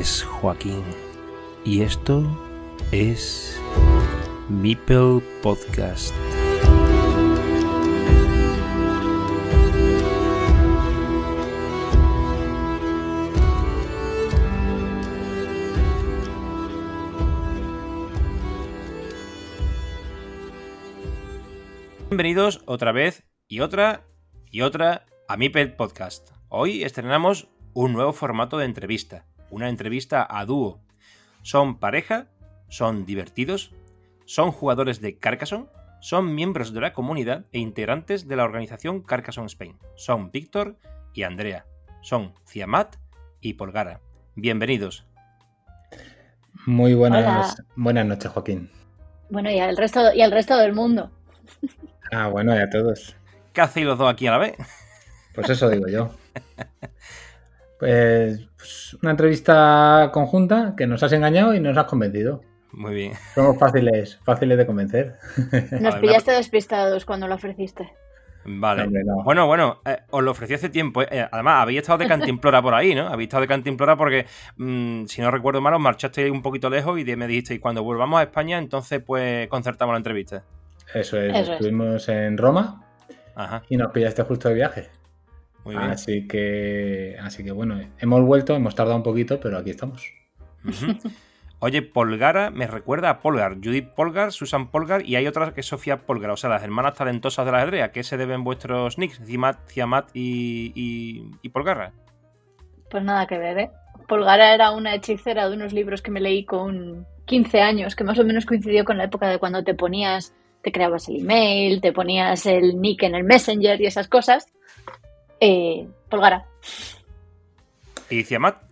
Es Joaquín y esto es Mipel Podcast. Bienvenidos otra vez y otra y otra a Mipel Podcast. Hoy estrenamos un nuevo formato de entrevista, una entrevista a dúo. Son pareja, son divertidos, son jugadores de Carcassonne, son miembros de la comunidad e integrantes de la organización Carcassonne Spain. Son Víctor y Andrea. Son Ciamat y Polgara. Bienvenidos. Muy buenas, buenas noches, Joaquín. Bueno, y al resto, y al resto del mundo. Ah, bueno, y a todos. ¿Qué hacéis los dos aquí a la vez? Pues eso digo yo. Pues, pues, una entrevista conjunta que nos has engañado y nos has convencido. Muy bien. Somos fáciles, fáciles de convencer. Nos pillaste despistados cuando lo ofreciste. Vale. No. Bueno, bueno, eh, os lo ofrecí hace tiempo. eh. Además, habéis estado de cantimplora por ahí, ¿no? Habéis estado de cantimplora porque, mm, si no recuerdo mal, os marchasteis un poquito lejos y me dijisteis, cuando volvamos a España, entonces pues concertamos la entrevista. Eso es, Eso es. estuvimos en Roma Ajá, y nos pillaste justo de viaje. Muy bien. Así que, así que bueno, hemos vuelto, hemos tardado un poquito, pero aquí estamos. Oye, Polgara me recuerda a Polgar, Judith Polgar, Susan Polgar y hay otra que es Sofía Polgar, o sea, las hermanas talentosas de la ajedrez. ¿A qué se deben vuestros nicks? Ciamat, Ciamat y, y, y Polgarra. Pues nada que ver, ¿eh? Polgara era una hechicera de unos libros que me leí con 15 años, que más o menos coincidió con la época de cuando te ponías, te creabas el email, te ponías el nick en el Messenger y esas cosas. Eh, Polgara. ¿Y Ciamat?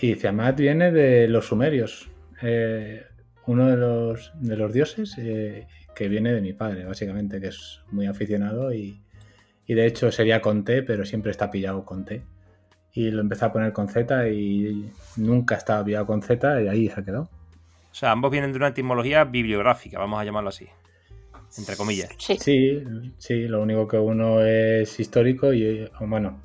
Y Tiamat viene de los sumerios, eh, uno de los, de los dioses eh, que viene de mi padre, básicamente, que es muy aficionado y, y de hecho sería con T, pero siempre está pillado con T. Y lo empecé a poner con Z y nunca estaba pillado con Z y ahí se ha quedado. O sea, ambos vienen de una etimología bibliográfica, vamos a llamarlo así. Entre comillas. Sí. Sí, sí, lo único que uno es histórico y, bueno,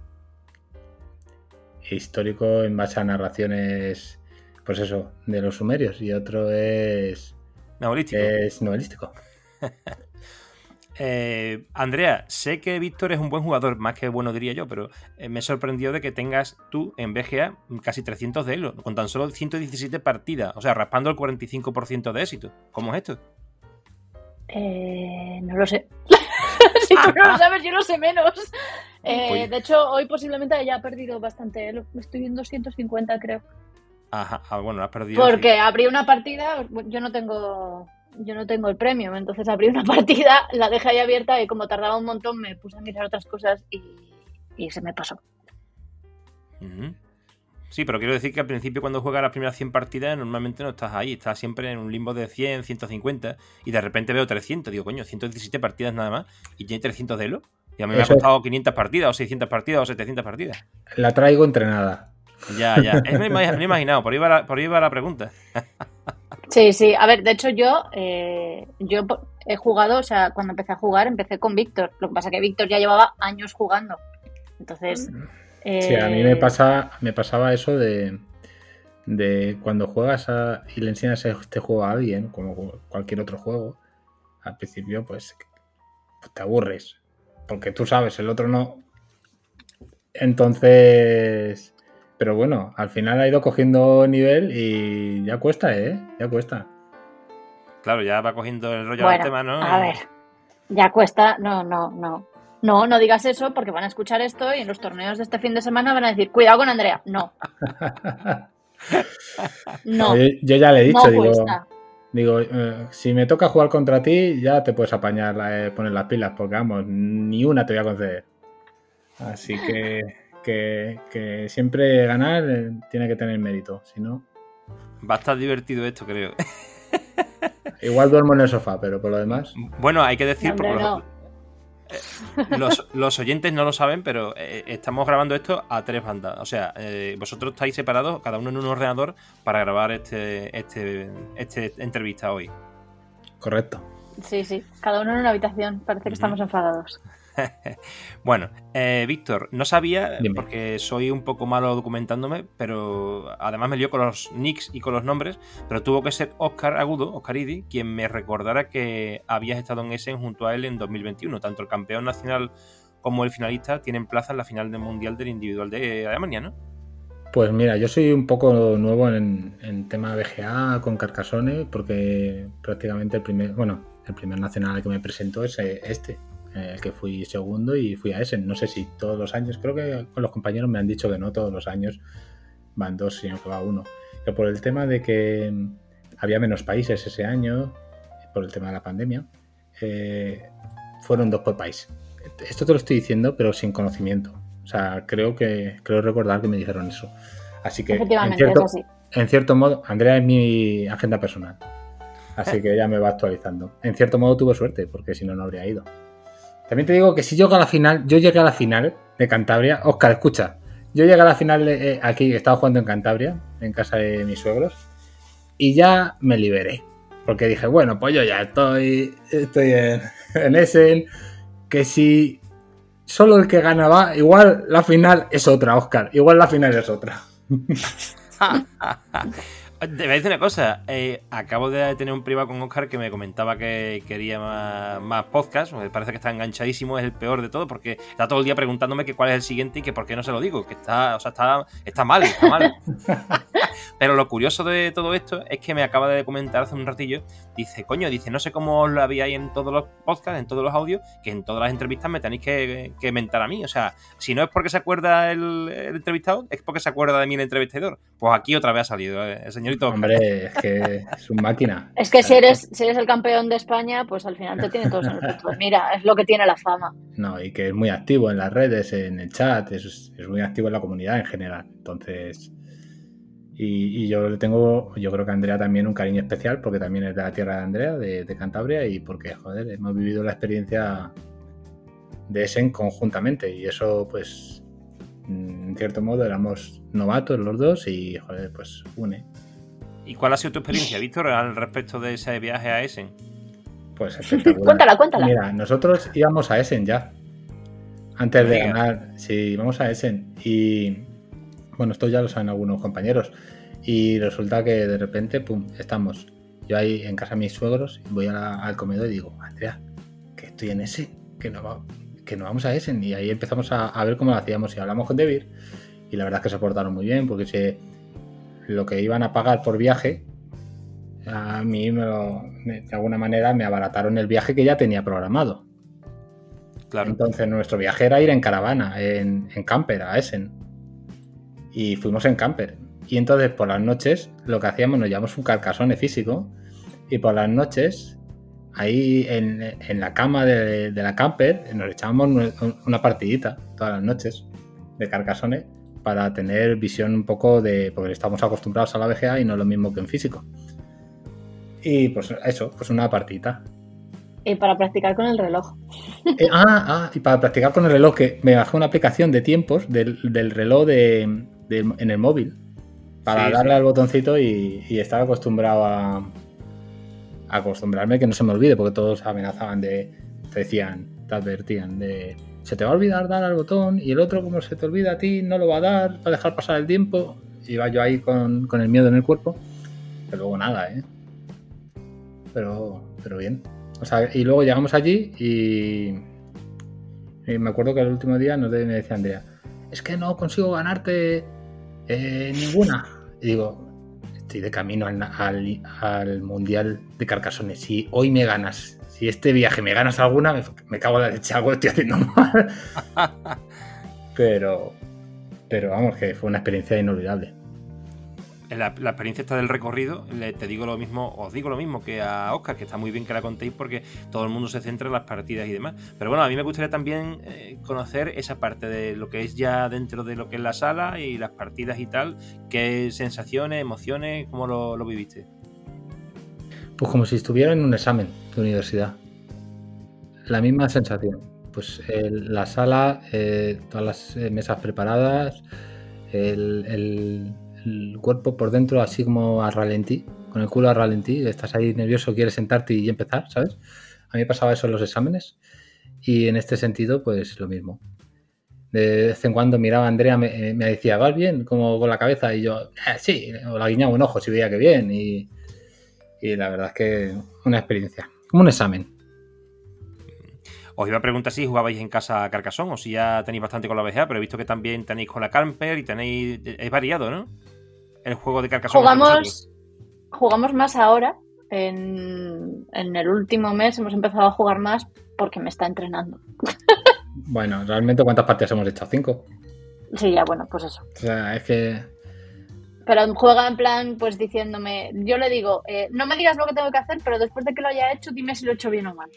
histórico en base a narraciones, pues eso, de los sumerios y otro es, Novelístico. es novelístico. Eh, Andrea, sé que Víctor es un buen jugador, más que bueno diría yo, pero eh, me sorprendió de que tengas tú en BGA casi 300 de elo, con tan solo 117 partidas, o sea, raspando el 45% de éxito. ¿Cómo es esto? Eh, no lo sé. si tú no lo sabes, yo lo sé menos. Eh, de hecho, hoy posiblemente haya perdido bastante. Lo- Estoy en 250, creo. Ajá, ah, bueno, has perdido. Porque abrí una partida, yo no tengo yo no tengo el premium, entonces abrí una partida, la dejé ahí abierta y como tardaba un montón me puse a mirar otras cosas y, y se me pasó. Ujú. Sí, pero quiero decir que al principio cuando juegas las primeras 100 partidas normalmente no estás ahí, estás siempre en un limbo de 100, 150 y de repente veo 300, digo, coño, 117 partidas nada más y tiene 300 de elo. Y a mí me ha Eso es. costado 500 partidas o 600 partidas o 700 partidas. La traigo entrenada. Ya, ya. Es me, he imaginado, por ahí va la, por ahí va la pregunta. Sí, sí, a ver, de hecho yo, eh, yo he jugado, o sea, cuando empecé a jugar empecé con Víctor, lo que pasa que Víctor ya llevaba años jugando, entonces... Sí, a mí eh, me, pasa, me pasaba eso de, de cuando juegas a- y le enseñas este juego a alguien, como cualquier otro juego, al principio pues, pues te aburres, porque tú sabes, el otro no. Entonces, pero bueno, al final ha ido cogiendo nivel y ya cuesta, ¿eh? Ya cuesta. Claro, ya va cogiendo el rollo Bueno, del tema, ¿no? a ver, ya cuesta, no, no, no. No, no digas eso porque van a escuchar esto y en los torneos de este fin de semana van a decir, cuidado con Andrea. No, no, yo, yo ya le he dicho, no digo, cuesta. Digo, eh, si me toca jugar contra ti, ya te puedes apañar, eh, poner las pilas, porque vamos, ni una te voy a conceder. Así que, que, que siempre ganar eh, tiene que tener mérito. Si no, Va a estar divertido esto, creo. igual duermo en el sofá, pero por lo demás. Bueno, hay que decir, No, hombre, porque los- no. los, los oyentes no lo saben, pero eh, estamos grabando esto a tres bandas. O sea, eh, vosotros estáis separados, cada uno en un ordenador, para grabar este, este, este entrevista hoy. Correcto. Sí, sí, cada uno en una habitación, parece que estamos enfadados. bueno, eh, Víctor, no sabía, porque soy un poco malo documentándome, pero además me lío con los nicks y con los nombres, pero tuvo que ser Oscar Agudo, Oscar Idi, quien me recordara que habías estado en Essen junto a él en 2021. Tanto el campeón nacional como el finalista tienen plaza en la final del Mundial del Individual de Alemania, ¿no? Pues mira, yo soy un poco nuevo en, en tema BGA con Carcassonne, porque prácticamente el primer, bueno, el primer nacional que me presentó es eh, este, el que fui segundo y fui a ese. No sé si todos los años, creo que con los compañeros me han dicho que no todos los años van dos, sino que va uno. Que por el tema de que había menos países ese año, por el tema de la pandemia, eh, fueron dos por país. Esto te lo estoy diciendo, pero sin conocimiento. O sea, creo que creo recordar que me dijeron eso. Así que, en cierto, en cierto modo, Andrea es mi agenda personal. Así que ya me va actualizando. En cierto modo tuve suerte, porque si no, no habría ido. También te digo que si yo a la final, yo llegué a la final de Cantabria. Oscar, escucha, yo llegué a la final eh, aquí, estaba jugando en Cantabria, en casa de mis suegros, y ya me liberé. Porque dije, bueno, pues yo ya estoy, estoy en, en Essen, que si solo el que gana va, igual la final es otra, Oscar, igual la final es otra. Te voy a decir una cosa. Eh, acabo de tener un privado con Oscar que me comentaba que quería más, más podcast. Parece que está enganchadísimo, es el peor de todo, porque está todo el día preguntándome que cuál es el siguiente y que por qué no se lo digo. Que está, o sea, está, está mal, está mal. Pero lo curioso de todo esto es que me acaba de comentar hace un ratillo. Dice, coño, dice, no sé cómo lo habíais en todos los podcasts, en todos los audios, que en todas las entrevistas me tenéis que, que mentar a mí. O sea, si no es porque se acuerda el, entrevistado, es porque se acuerda de mí el entrevistador. Pues aquí otra vez ha salido eh, el señor Hombre, es que es un máquina. Es que si eres, si eres el campeón de España, pues al final te tiene todos en el pues Mira, es lo que tiene la fama. No, y que es muy activo en las redes, en el chat, es, muy activo en la comunidad en general. Entonces, y, yo le tengo, yo creo que a Andrea también un cariño especial, porque también es de la tierra de Andrea, de, de Cantabria, y porque, joder, hemos vivido la experiencia de Essen conjuntamente, y eso, pues, en cierto modo éramos novatos los dos y joder, pues une. ¿Y cuál ha sido tu experiencia, Víctor, al respecto de ese viaje a Essen? Pues espectacular. cuéntala, cuéntala. Mira, nosotros íbamos a Essen ya. Antes de ganar, sí, íbamos a Essen. Y bueno, esto ya lo saben algunos compañeros. Y resulta que de repente, pum, estamos. Yo ahí en casa de mis suegros, voy al comedor y digo, Andrea, que estoy en Essen, que no, que no vamos a Essen. Y ahí empezamos a, ver cómo lo hacíamos. Y hablamos con David. Y la verdad es que se portaron muy bien, porque se lo que iban a pagar por viaje, a mí de alguna manera me abarataron el viaje que ya tenía programado. Claro. Entonces nuestro viaje era ir en caravana, en, camper, a Essen. Y fuimos en camper. Y entonces por las noches lo que hacíamos, nos llevamos un carcasone físico y por las noches, ahí en, la cama de, de, la camper, nos echábamos una partidita todas las noches de carcasone para tener visión un poco de. porque estamos acostumbrados a la VGA y no es lo mismo que en físico. Y pues eso, pues una partita. Y para practicar con el reloj. Eh, ah, ah, y para practicar con el reloj, que me bajé una aplicación de tiempos del, reloj de, en el móvil para darle al botoncito y, y, estar acostumbrado a, a, acostumbrarme que no se me olvide, porque todos amenazaban de, te decían, te advertían de se te va a olvidar dar al botón y el otro como se te olvida a ti no lo va a dar, va a dejar pasar el tiempo. Y va yo ahí con, el miedo en el cuerpo. Pero luego nada, ¿eh? Pero, pero bien. O sea, y luego llegamos allí y, me acuerdo que el último día nos me decía Andrea, es que no consigo ganarte eh, ninguna. Y digo, estoy de camino al, al, Mundial de Carcasones. Si hoy me ganas si este viaje me ganas alguna, me, cago en la leche, algo estoy haciendo mal. pero, pero vamos, que fue una experiencia inolvidable. La, experiencia está del recorrido, te digo lo mismo, os digo lo mismo que a Oscar, que está muy bien que la contéis porque todo el mundo se centra en las partidas y demás. Pero bueno, a mí me gustaría también eh, conocer esa parte de lo que es ya dentro de lo que es la sala y las partidas y tal. ¿Qué sensaciones, emociones, cómo lo, lo viviste? Pues como si estuviera en un examen de universidad. La misma sensación. Pues la sala, eh, todas las eh, mesas preparadas, el, cuerpo por dentro así como a ralentí, con el culo a ralentí, estás ahí nervioso, quieres sentarte y empezar, ¿sabes? A mí pasaba eso en los exámenes. Y en este sentido, pues lo mismo. De vez en cuando miraba a Andrea, me, me decía, ¿vas bien? Como con la cabeza. Y yo, eh, sí, o la guiñaba un ojo si veía que bien. Y, y la verdad es que una experiencia, como un examen. Os iba a preguntar si jugabais en casa a Carcasón o si ya tenéis bastante con la VGA, pero he visto que también tenéis con la Camper y tenéis. Es variado, ¿no? El juego de Carcasón. Jugamos, jugamos más ahora. En, en el último mes hemos empezado a jugar más porque me está entrenando. Bueno, realmente, ¿cuántas partidas hemos hecho? ¿Cinco? Sí, ya, bueno, pues eso. O sea, es que. Pero juega en plan, pues diciéndome, yo le digo, eh, no me digas lo que tengo que hacer, pero después de que lo haya hecho, dime si lo he hecho bien o mal.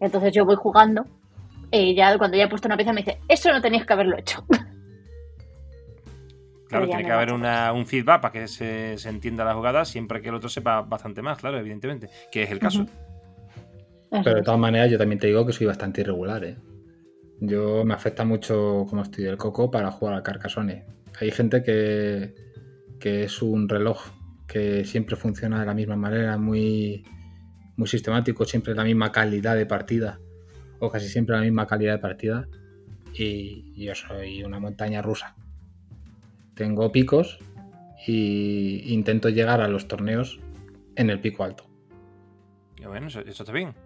Entonces yo voy jugando y ya cuando ya he puesto una pieza me dice, eso no tenías que haberlo hecho. Claro, tiene que haber una, un feedback para que se, se, entienda la jugada siempre que el otro sepa bastante más, claro, evidentemente, que es el caso. Uh -huh. Pero de todas maneras, yo también te digo que soy bastante irregular, ¿eh? Yo me afecta mucho como estoy del coco para jugar al Carcassonne. Hay gente que, que es un reloj que siempre funciona de la misma manera, muy, muy sistemático, siempre la misma calidad de partida, o casi siempre la misma calidad de partida, y yo soy una montaña rusa. Tengo picos e intento llegar a los torneos en el pico alto. Eso, está bien.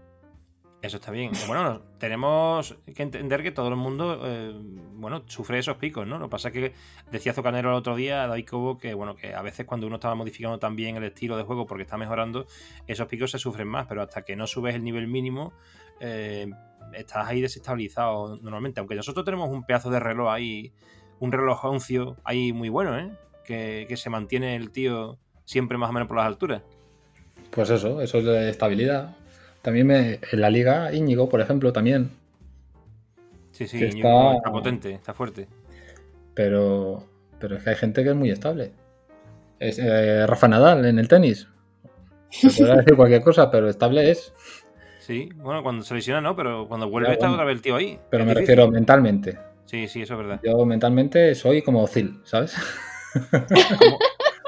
Eso está bien. Bueno, tenemos que entender que todo el mundo, eh, bueno, sufre esos picos, ¿no? Lo que pasa es que decía Zocanero el otro día, David Cobo, que bueno, que a veces cuando uno estaba modificando también el estilo de juego porque está mejorando, esos picos se sufren más, pero hasta que no subes el nivel mínimo, eh, estás ahí desestabilizado normalmente. Aunque nosotros tenemos un pedazo de reloj ahí, un reloj oncio ahí muy bueno, ¿eh? Que, que se mantiene el tío siempre más o menos por las alturas. Pues eso, eso es de estabilidad. También me, en la liga Íñigo, por ejemplo, también. Sí, sí, Íñigo está... está... potente, está fuerte. Pero, pero es que hay gente que es muy estable. Es, eh, Rafa Nadal en el tenis. Se podrá decir cualquier cosa, pero estable es. Sí, bueno, cuando se lesiona no, pero cuando vuelve ya, está otra vez el tío ahí. Pero es me difícil. refiero mentalmente. Sí, sí, eso es verdad. Yo mentalmente soy como Ozil, ¿sabes?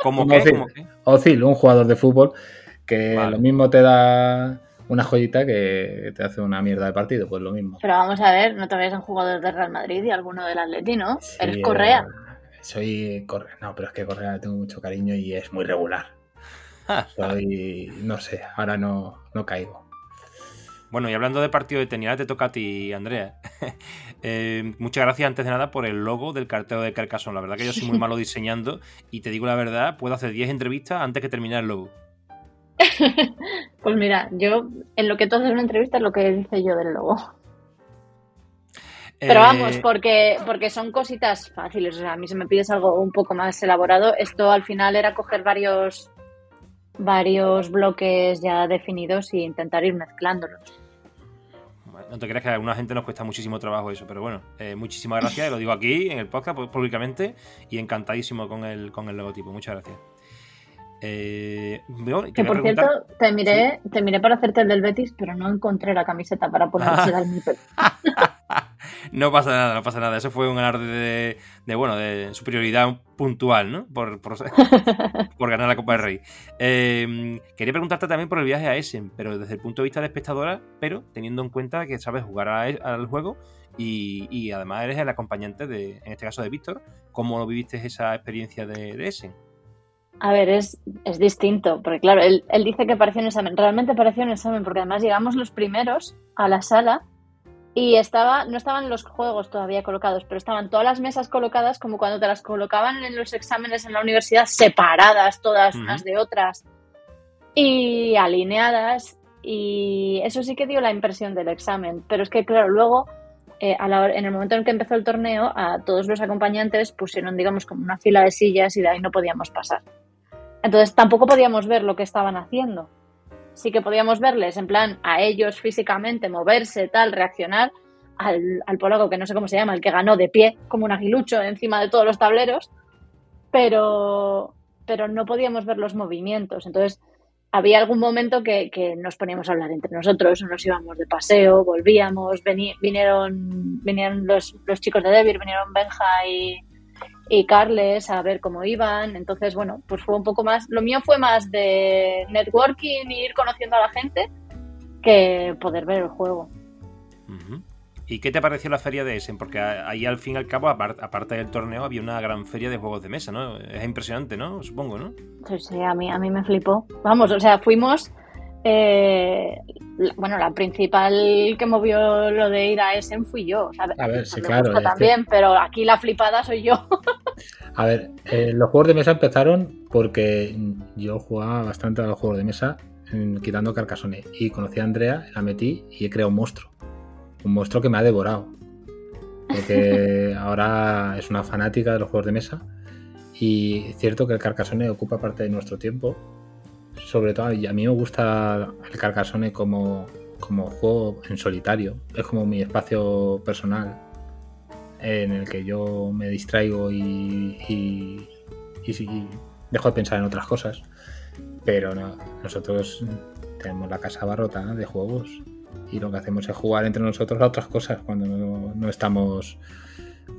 ¿Cómo, cómo qué? Ozil, ¿Cómo qué? Ozil, un jugador de fútbol que vale. lo mismo te da una joyita que te hace una mierda de partido, pues lo mismo. Pero vamos a ver, no te ves un jugador de Real Madrid y alguno del Atleti, ¿no? Sí, Eres Correa. Eh, soy Correa, no, pero es que Correa le tengo mucho cariño y es muy regular. soy, no sé, ahora no, no caigo. Bueno, y hablando de partido de tenis, te toca a ti, Andrea. eh, muchas gracias antes de nada por el logo del cartero de Carcassonne. La verdad que yo soy muy malo diseñando y te digo la verdad, puedo hacer 10 entrevistas antes que terminar el logo. pues mira, yo en lo que tú haces una entrevista es lo que dice yo del logo. Pero vamos, porque, porque son cositas fáciles. O sea, a mí si me pides algo un poco más elaborado, esto al final era coger varios, varios bloques ya definidos e intentar ir mezclándolos. No te creas que a alguna gente nos cuesta muchísimo trabajo eso, pero bueno, eh, muchísimas gracias, lo digo aquí en el podcast públicamente y encantadísimo con el, con el logotipo. Muchas gracias. Eh, bueno, que por cierto, te miré, ¿Sí? te miré para hacerte el del Betis, pero no encontré la camiseta para ponerse al Mipel. no pasa nada, no pasa nada. Eso fue un alarde de, de bueno, de superioridad puntual, ¿no? Por, por, por ganar la Copa del Rey. Eh, quería preguntarte también por el viaje a Essen, pero desde el punto de vista de espectadora, pero teniendo en cuenta que sabes jugar a, al juego y, y, además eres el acompañante de, en este caso, de Víctor. ¿Cómo viviste esa experiencia de, de Essen? A ver, es, es distinto, porque claro, él, él, dice que pareció un examen, realmente pareció un examen, porque además llegamos los primeros a la sala y estaba, no estaban los juegos todavía colocados, pero estaban todas las mesas colocadas como cuando te las colocaban en los exámenes en la universidad, separadas todas uh -huh. unas de otras y alineadas, y eso sí que dio la impresión del examen, pero es que claro, luego eh, a la, en el momento en que empezó el torneo, a todos los acompañantes pusieron, digamos, como una fila de sillas y de ahí no podíamos pasar. Entonces tampoco podíamos ver lo que estaban haciendo. Sí que podíamos verles, en plan, a ellos físicamente, moverse, tal, reaccionar, al, al polaco que no sé cómo se llama, el que ganó de pie, como un aguilucho encima de todos los tableros, pero, pero no podíamos ver los movimientos. Entonces, había algún momento que, que, nos poníamos a hablar entre nosotros, nos íbamos de paseo, volvíamos, vení, vinieron, vinieron los, los, chicos de Debir, vinieron Benja y, y, Carles a ver cómo iban. Entonces, bueno, pues fue un poco más, lo mío fue más de networking y ir conociendo a la gente que poder ver el juego. ¿Y qué te pareció la feria de Essen? Porque ahí al fin y al cabo, aparte del torneo, había una gran feria de juegos de mesa, ¿no? Es impresionante, ¿no? Supongo, ¿no? Sí, sí, a mí, a mí me flipó. Vamos, o sea, fuimos... Eh, bueno, la principal que movió lo de ir a Essen fui yo. A ver, sí, claro. También, pero aquí la flipada soy yo. a ver, eh, los juegos de mesa empezaron porque yo jugaba bastante a los juegos de mesa quitando Carcassonne y conocí a Andrea, la metí y he creado un monstruo un monstruo que me ha devorado. Porque ahora es una fanática de los juegos de mesa. Y es cierto que el Carcassonne ocupa parte de nuestro tiempo. Sobre todo, y a mí me gusta el Carcassonne como, como juego en solitario. Es como mi espacio personal en el que yo me distraigo y, y, dejo de pensar en otras cosas. Pero no, nosotros tenemos la casa barrota de juegos y lo que hacemos es jugar entre nosotros a otras cosas cuando no, estamos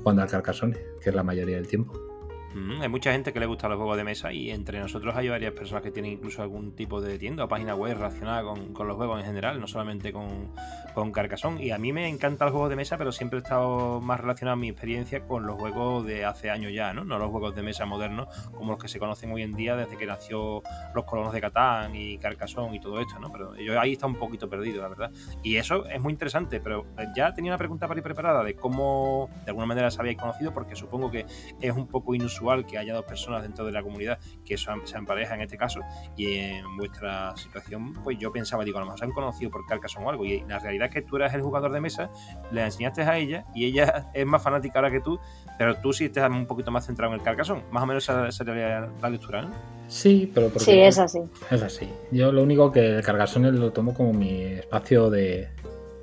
jugando al Carcassonne, que es la mayoría del tiempo. Mm, hay mucha gente que le gusta los juegos de mesa y entre nosotros hay varias personas que tienen incluso algún tipo de tienda o página web relacionada con, los juegos en general, no solamente con, con Carcassonne. Y a mí me encanta el juego de mesa, pero siempre he estado más relacionado mi experiencia con los juegos de hace años ya, ¿no? No los juegos de mesa modernos como los que se conocen hoy en día desde que nació los colonos de Catán y Carcassonne y todo esto, ¿no? Pero yo ahí está un poquito perdido, la verdad. Y eso es muy interesante, pero ya tenía una pregunta para ir preparada de cómo de alguna manera se habíais conocido, porque supongo que es un poco inusual que haya dos personas dentro de la comunidad que sean, pareja en este caso y en vuestra situación, pues yo pensaba, digo, a lo mejor se han conocido por Carcassonne o algo y la realidad es que tú eres el jugador de mesa, le enseñaste a ella y ella es más fanática ahora que tú, pero tú sí estás un poquito más centrado en el Carcassonne, más o menos esa sería la lectura, ¿no? Sí, pero porque sí, es así. Es así. Yo lo único que el Carcassonne lo tomo como mi espacio de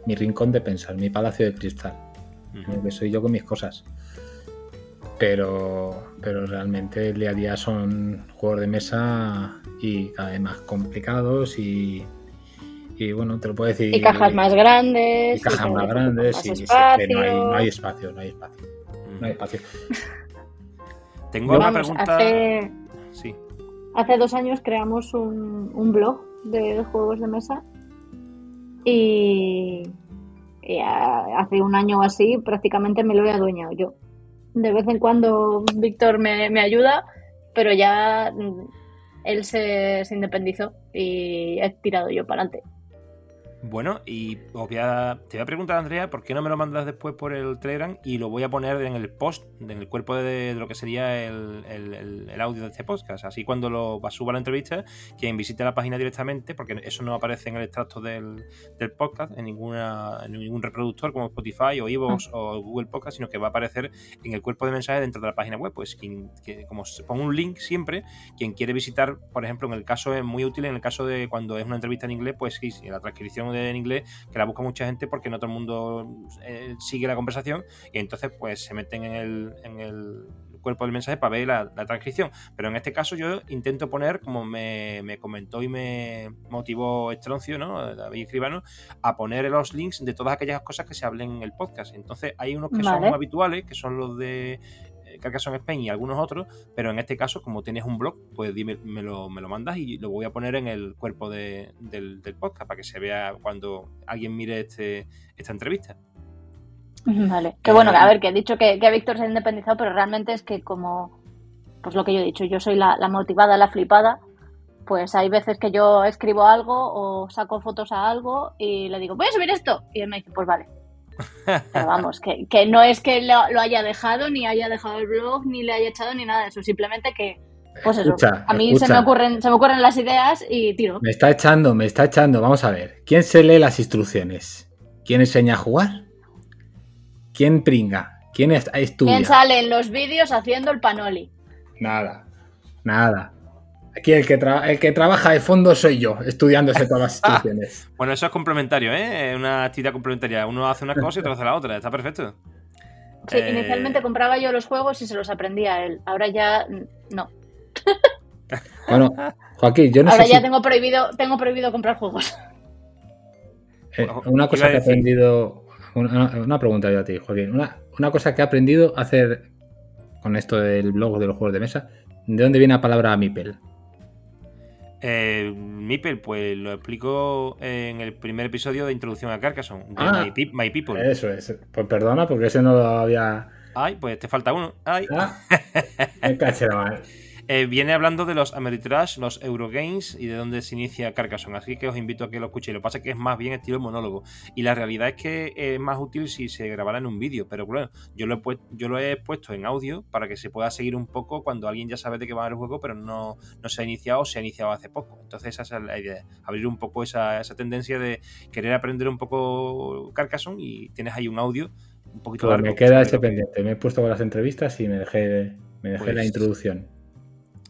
mi rincón de pensar, mi palacio de cristal, que soy yo con mis cosas pero, pero realmente el día a día son juegos de mesa y cada vez más complicados y, y bueno, te lo puedo decir. Y cajas más grandes. Y cajas más grandes y, no, hay, no, hay, espacio, no hay espacio. No hay espacio. Tengo una pregunta. Hace, sí. hace dos años creamos un, un blog de juegos de mesa y, y hace un año o así prácticamente me lo he adueñado yo de vez en cuando Víctor me, me ayuda, pero ya él se, se, independizó y he tirado yo para adelante. Bueno, y os voy a, te voy a preguntar, Andrea, ¿por qué no me lo mandas después por el Telegram? Y lo voy a poner en el post, en el cuerpo de, lo que sería el, audio de este podcast. Así cuando lo suba la entrevista, quien visite la página directamente, porque eso no aparece en el extracto del, podcast, en, ninguna, en ningún reproductor como Spotify o Evox ah. o Google Podcast, sino que va a aparecer en el cuerpo de mensajes dentro de la página web. Pues quien, que, como se pongo un link siempre, quien quiere visitar, por ejemplo, en el caso es muy útil, en el caso de cuando es una entrevista en inglés, pues sí, sí la transcripción en inglés, que la busca mucha gente porque no todo el mundo eh, sigue la conversación y entonces pues se meten en el, en el cuerpo del mensaje para ver la, transcripción. Pero en este caso yo intento poner, como me, comentó y me motivó Estroncio, ¿no? David Escribano, a poner los links de todas aquellas cosas que se hablen en el podcast. Entonces hay unos que son habituales, que son los de Carcassonne Spain y algunos otros, pero en este caso, como tienes un blog, pues dime, me, lo, me lo mandas y lo voy a poner en el cuerpo del, podcast para que se vea cuando alguien mire este, esta entrevista. Vale, que bueno, a ver, que he dicho que, que Víctor se ha independizado, pero realmente es que como, pues lo que yo he dicho, yo soy la, la motivada, la flipada, pues hay veces que yo escribo algo o saco fotos a algo y le digo, voy a subir esto. Y él me dice, pues vale. Pero vamos, que, no es que lo, haya dejado, ni haya dejado el blog, ni le haya echado, ni nada de eso. Simplemente que, pues eso, a mí se me, ocurren, se me ocurren las ideas y tiro. Me está echando, me está echando. Vamos a ver. ¿Quién se lee las instrucciones? ¿Quién enseña a jugar? ¿Quién pringa? ¿Quién estudia? ¿Quién sale en los vídeos haciendo el panoli? Nada, nada. Aquí el que, el que trabaja de fondo soy yo, estudiándose todas las ah, instrucciones. bueno, eso es complementario, ¿eh? Una actividad complementaria. Uno hace una cosa y otro hace la otra. Está perfecto. Sí, eh, inicialmente compraba yo los juegos y se los aprendía a él. Ahora ya no. bueno, Joaquín, yo no Ahora ya tengo prohibido, tengo prohibido comprar juegos. Eh, una cosa que he aprendido. Una, pregunta yo a ti, Joaquín. Una, una cosa que he aprendido a hacer con esto del blog de los juegos de mesa. ¿De dónde viene la palabra Mipel? Eh, Mipel, pues lo explico en el primer episodio de Introducción a Carcassonne, de Ah. My, Pe- My People. Eso es. Pues perdona, porque ese no lo había. Ay, pues te falta uno. Ay. Ah, me caché la madre. Eh, viene hablando de los Ameritrash, los Eurogames y de dónde se inicia Carcassonne. Así que os invito a que lo escuchéis. Lo que pasa es que es más bien estilo monólogo. Y la realidad es que es más útil si se grabara en un vídeo. Pero bueno, yo lo, he puesto, yo lo he puesto en audio para que se pueda seguir un poco cuando alguien ya sabe de qué va el juego, pero no, no se ha iniciado o se ha iniciado hace poco. Entonces esa es la idea. Abrir un poco esa, esa tendencia de querer aprender un poco Carcassonne y tienes ahí un audio un poquito Pues largo. me queda ese pendiente. Me he puesto con las entrevistas y me dejé, me dejé Pues- la introducción.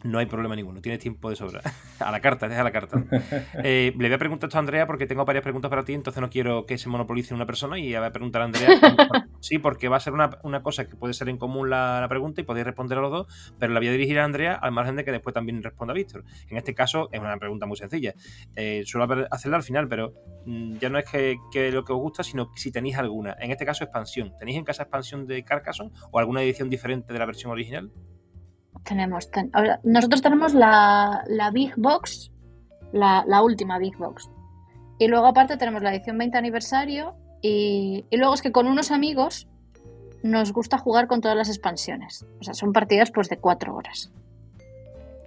No hay problema ninguno, tienes tiempo de sobra. A la carta, deja la carta. Eh, le voy a preguntar esto a Andrea porque tengo varias preguntas para ti, entonces no quiero que se monopolice una persona y voy a preguntar a Andrea. Sí, porque va a ser una, una cosa que puede ser en común la, pregunta y podéis responder a los dos, pero la voy a dirigir a Andrea al margen de que después también responda Víctor. En este caso es una pregunta muy sencilla. Eh, suelo hacerla al final, pero mm, ya no es que, que lo que os gusta, sino si tenéis alguna. En este caso, expansión. ¿Tenéis en casa expansión de Carcassonne o alguna edición diferente de la versión original? Tenemos, ten- ahora, nosotros tenemos la, la Big Box, la, la última Big Box. Y luego aparte tenemos la edición 20 aniversario y, y luego es que con unos amigos nos gusta jugar con todas las expansiones. O sea, son partidas pues de cuatro horas.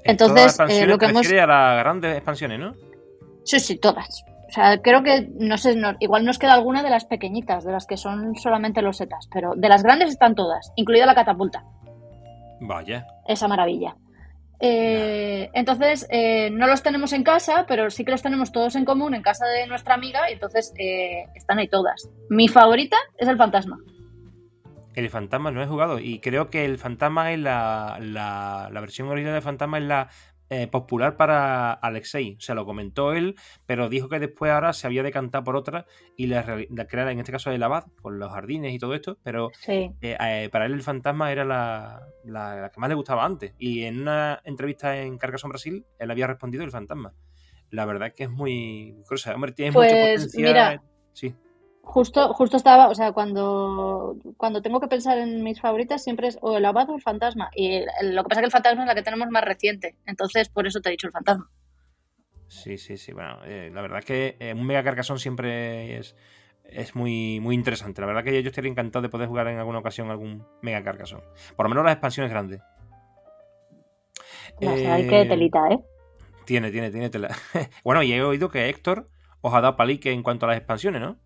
Entonces, Todas las eh, lo que hemos- a las grandes expansiones, ¿no? Sí, sí, todas. O sea, creo que, no sé, no- igual nos queda alguna de las pequeñitas, de las que son solamente los setas, pero de las grandes están todas, incluida la catapulta. Vaya. esa maravilla. Eh, entonces, eh, no los tenemos en casa, pero sí que los tenemos todos en común en casa de nuestra amiga y entonces eh, están ahí todas. Mi favorita es el fantasma. El fantasma no he jugado y creo que el fantasma es la, la, la versión original del fantasma es la eh, popular para Alexei. O sea, lo comentó él, pero dijo que después ahora se había decantado por otra y la, creara en este caso el abad, con los jardines y todo esto, pero Sí. eh, eh, para él el fantasma era la, la- la que más le gustaba antes. Y en una entrevista en Carcassonne Brasil, él había respondido el fantasma. La verdad es que es muy curiosa. Hombre, tiene mucho Pues, potencial. mira. Sí. Justo, justo estaba, o sea, cuando, cuando tengo que pensar en mis favoritas siempre es o el abad o el fantasma. Y lo que pasa es que el fantasma es la que tenemos más reciente. Entonces, por eso te he dicho el fantasma. Sí, sí, sí. Bueno, eh, la verdad es que eh, un Mega Carcassonne siempre es, es muy, muy interesante. La verdad que yo estaría encantado de poder jugar en alguna ocasión algún Mega Carcassonne. Por lo menos las expansiones grandes. Ya Eh, sabes qué telita, ¿eh? Tiene, tiene, tiene tela. bueno, y he oído que Héctor os ha dado palique en cuanto a las expansiones, ¿no?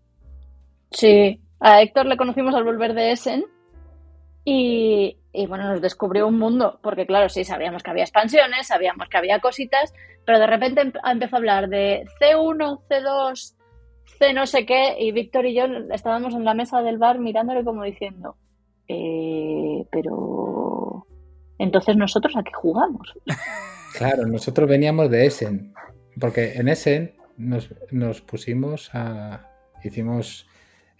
Sí, a Héctor le conocimos al volver de Essen y, bueno, nos descubrió un mundo, porque claro, sí, sabíamos que había expansiones, sabíamos que había cositas, pero de repente em- empezó a hablar de C1, C2, C no sé qué, y Víctor y yo estábamos en la mesa del bar mirándole como diciendo, eh, pero entonces nosotros a qué jugamos. Claro, nosotros veníamos de Essen, porque en Essen nos, nos pusimos a. Hicimos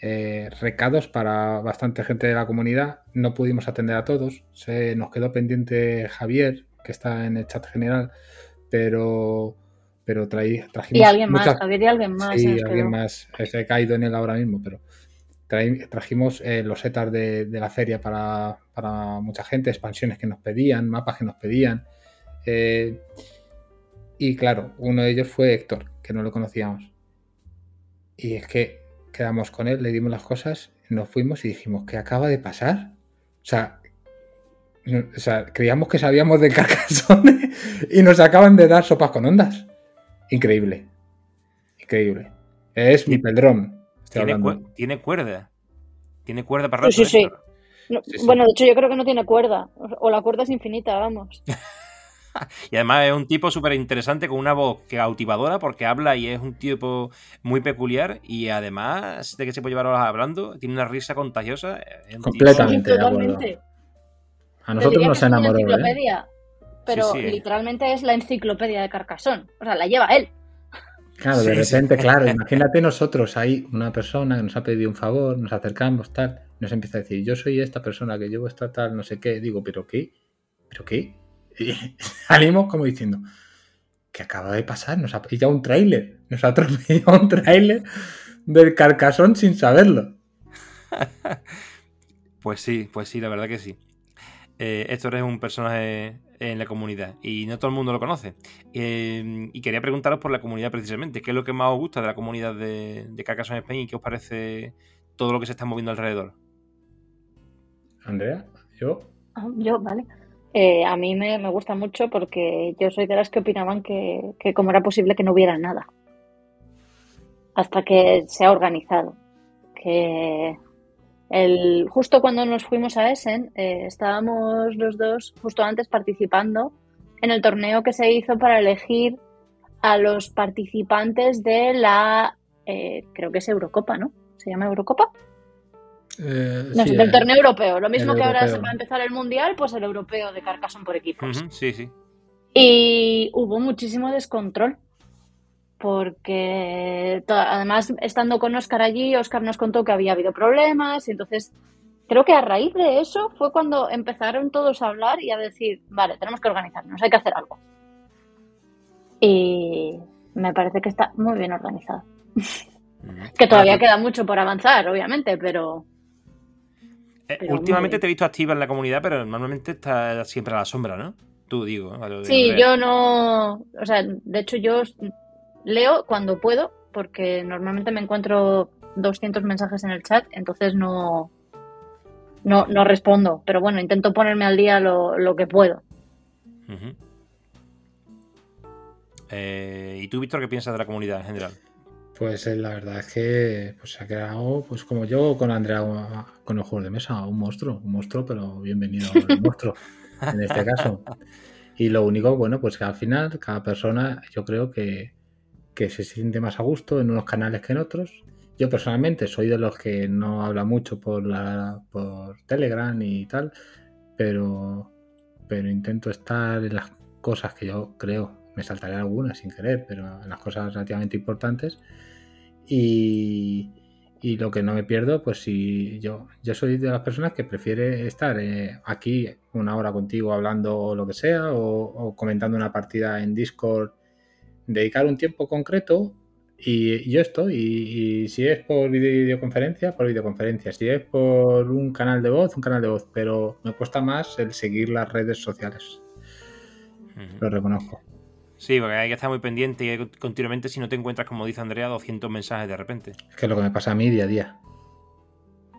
eh, recados para bastante gente de la comunidad, no pudimos atender a todos, se nos quedó pendiente Javier, que está en el chat general, pero, pero traí, trajimos. Y alguien más, Javier y alguien más. Sí, alguien quedó. más. He caído en él ahora mismo, pero traí- trajimos eh, los setas de, de la feria para, para mucha gente, expansiones que nos pedían, mapas que nos pedían. eh, y claro, uno de ellos fue Héctor, que no lo conocíamos. Y es que quedamos con él, le dimos las cosas, nos fuimos y dijimos, ¿qué acaba de pasar? O sea, no- o sea, creíamos que sabíamos de Carcassonne y nos acaban de dar sopas con ondas. Increíble. Increíble. Es mi pedrón. Estoy Tiene, hablando. cue- tiene cuerda. Tiene cuerda para rato. Sí, sí, sí. No, Sí, sí. Bueno, de hecho yo creo que no tiene cuerda, o o la cuerda es infinita, vamos. Y además es un tipo súper interesante con una voz cautivadora porque habla y es un tipo muy peculiar y además de que se puede llevar horas hablando, tiene una risa contagiosa. tipo- Completamente. totalmente. A nosotros nos que es una enamoró, ¿eh? pero Sí, sí. literalmente es la enciclopedia de Carcassonne. O sea, la lleva él. Claro, de Sí, repente, claro, imagínate nosotros, hay una persona que nos ha pedido un favor, nos acercamos, tal, nos empieza a decir, yo soy esta persona que llevo esta tal, no sé qué, digo, ¿pero qué? ¿Pero qué? Y salimos como diciendo, ¿qué acaba de pasar? Nos ha pillado un tráiler, nos ha atropellado un tráiler del Carcassonne sin saberlo. Pues sí, pues sí, la verdad que sí. Eh, Héctor es un personaje en la comunidad y no todo el mundo lo conoce. Eh, y quería preguntaros por la comunidad precisamente, ¿qué es lo que más os gusta de la comunidad de, de Carcassonne Spain y qué os parece todo lo que se está moviendo alrededor? Andrea, yo. Ah, yo, vale. Eh, a mí me, me, gusta mucho porque yo soy de las que opinaban que, que cómo era posible que no hubiera nada hasta que se ha organizado. Que el, justo cuando nos fuimos a Essen, eh, estábamos los dos justo antes participando en el torneo que se hizo para elegir a los participantes de la, eh, creo que es Eurocopa, ¿no? ¿Se llama Eurocopa? Eh, No, sí, del eh, torneo europeo. Lo mismo el que ahora se va a empezar el mundial, pues el europeo de Carcassonne por equipos. Sí, sí. Y hubo muchísimo descontrol. Porque además, estando con Oscar allí, Oscar nos contó que había habido problemas. Y entonces, creo que a raíz de eso fue cuando empezaron todos a hablar y a decir: Vale, tenemos que organizarnos, hay que hacer algo. Y me parece que está muy bien organizado. Que todavía Ah, queda mucho por avanzar, obviamente, pero pero últimamente te he visto activa en la comunidad, pero normalmente estás siempre a la sombra, ¿no? Tú digo. de Sí, yo no, o sea, de hecho yo leo cuando puedo, porque normalmente me encuentro 200 mensajes en el chat, entonces no, no, no respondo, pero bueno, intento ponerme al día lo, lo que puedo. Eh, ¿Y tú, Víctor, qué piensas de la comunidad en general? Pues eh, la verdad es que pues, se ha quedado, pues como yo con Andrea con el juego de mesa, un monstruo, un monstruo, pero bienvenido al monstruo en este caso. Y lo único, bueno, pues que al final cada persona yo creo que, que se siente más a gusto en unos canales que en otros. Yo personalmente soy de los que no habla mucho por la por Telegram y tal, pero pero intento estar en las cosas que yo creo, me saltaré algunas sin querer, pero en las cosas relativamente importantes. Y, y lo que no me pierdo, pues si yo, yo soy de las personas que prefiere estar eh, aquí una hora contigo hablando o lo que sea, o, o comentando una partida en Discord, dedicar un tiempo concreto y, y yo estoy. Y, y si es por videoconferencia, por videoconferencia. Si es por un canal de voz, un canal de voz. Pero me cuesta más el seguir las redes sociales. Lo reconozco. Sí, porque hay que estar muy pendiente y continuamente si no te encuentras, como dice Andrea, 200 mensajes de repente. Es que es lo que me pasa a mí día a día.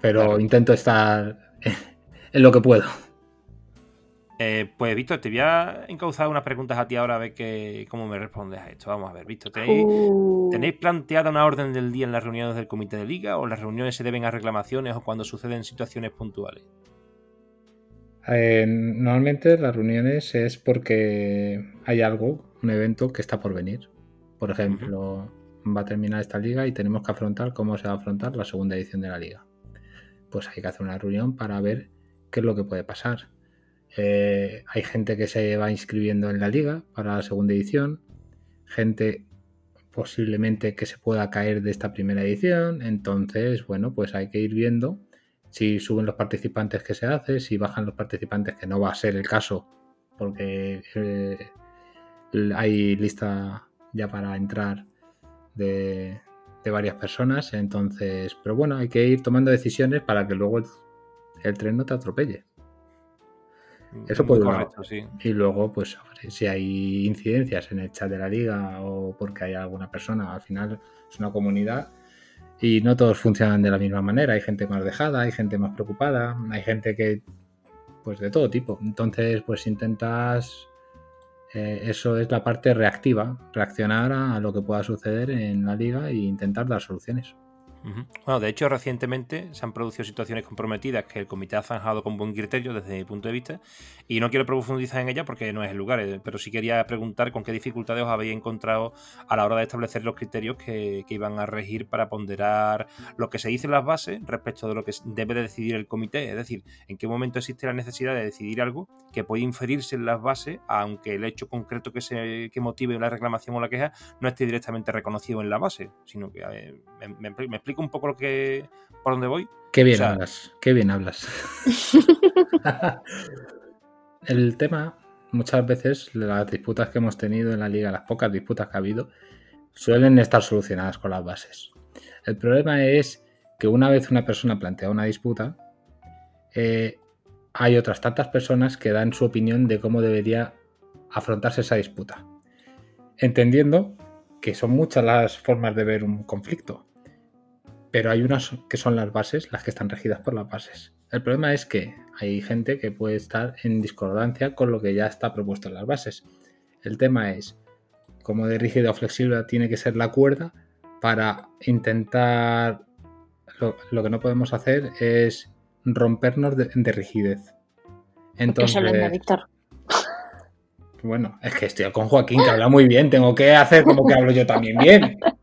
Pero Claro. intento estar en lo que puedo. Eh, pues, Víctor, te voy a encauzar unas preguntas a ti ahora a ver que, cómo me respondes a esto. Vamos a ver, Víctor, ¿tenéis, Uh, ¿tenéis planteada una orden del día en las reuniones del comité de liga o las reuniones se deben a reclamaciones o cuando suceden situaciones puntuales? Eh, normalmente las reuniones es porque hay algo, un evento que está por venir. Por ejemplo, va a terminar esta liga y tenemos que afrontar cómo se va a afrontar la segunda edición de la liga. Pues hay que hacer una reunión para ver qué es lo que puede pasar. Eh, hay gente que se va inscribiendo en la liga para la segunda edición, gente posiblemente que se pueda caer de esta primera edición, entonces, bueno, pues hay que ir viendo si suben los participantes que se hace, si bajan los participantes, que no va a ser el caso, porque eh, hay lista ya para entrar de, de varias personas, entonces, pero bueno, hay que ir tomando decisiones para que luego el, el tren no te atropelle. Eso lado. correcto, sí. Y luego, pues, si hay incidencias en el chat de la liga o porque hay alguna persona, al final es una comunidad y no todos funcionan de la misma manera. Hay gente más dejada, hay gente más preocupada, hay gente que, pues, de todo tipo. Entonces, pues, intentas. Eh, eso es la parte reactiva, reaccionar a, a lo que pueda suceder en la liga e intentar dar soluciones. Bueno, de hecho, recientemente se han producido situaciones comprometidas que el comité ha zanjado con buen criterio desde mi punto de vista y no quiero profundizar en ellas porque no es el lugar, eh, pero sí quería preguntar con qué dificultades os habéis encontrado a la hora de establecer los criterios que, que iban a regir para ponderar lo que se dice en las bases respecto de lo que debe de decidir el comité, es decir, en qué momento existe la necesidad de decidir algo que puede inferirse en las bases, aunque el hecho concreto que, se, que motive la reclamación o la queja no esté directamente reconocido en la base, sino que eh, me, me- me explico un poco lo que por dónde voy. Qué bien O sea- hablas, qué bien hablas. El tema, muchas veces, las disputas que hemos tenido en la liga, las pocas disputas que ha habido, suelen estar solucionadas con las bases. El problema es que una vez una persona plantea una disputa, eh, hay otras tantas personas que dan su opinión de cómo debería afrontarse esa disputa. Entendiendo que son muchas las formas de ver un conflicto, pero hay unas que son las bases, las que están regidas por las bases. El problema es que hay gente que puede estar en discordancia con lo que ya está propuesto en las bases. El tema es cómo de rígida o flexible tiene que ser la cuerda para intentar... Lo, que no podemos hacer es rompernos de, rigidez. Entonces, Víctor? Bueno, es que estoy con Joaquín, que habla muy bien, tengo que hacer como que hablo yo también bien.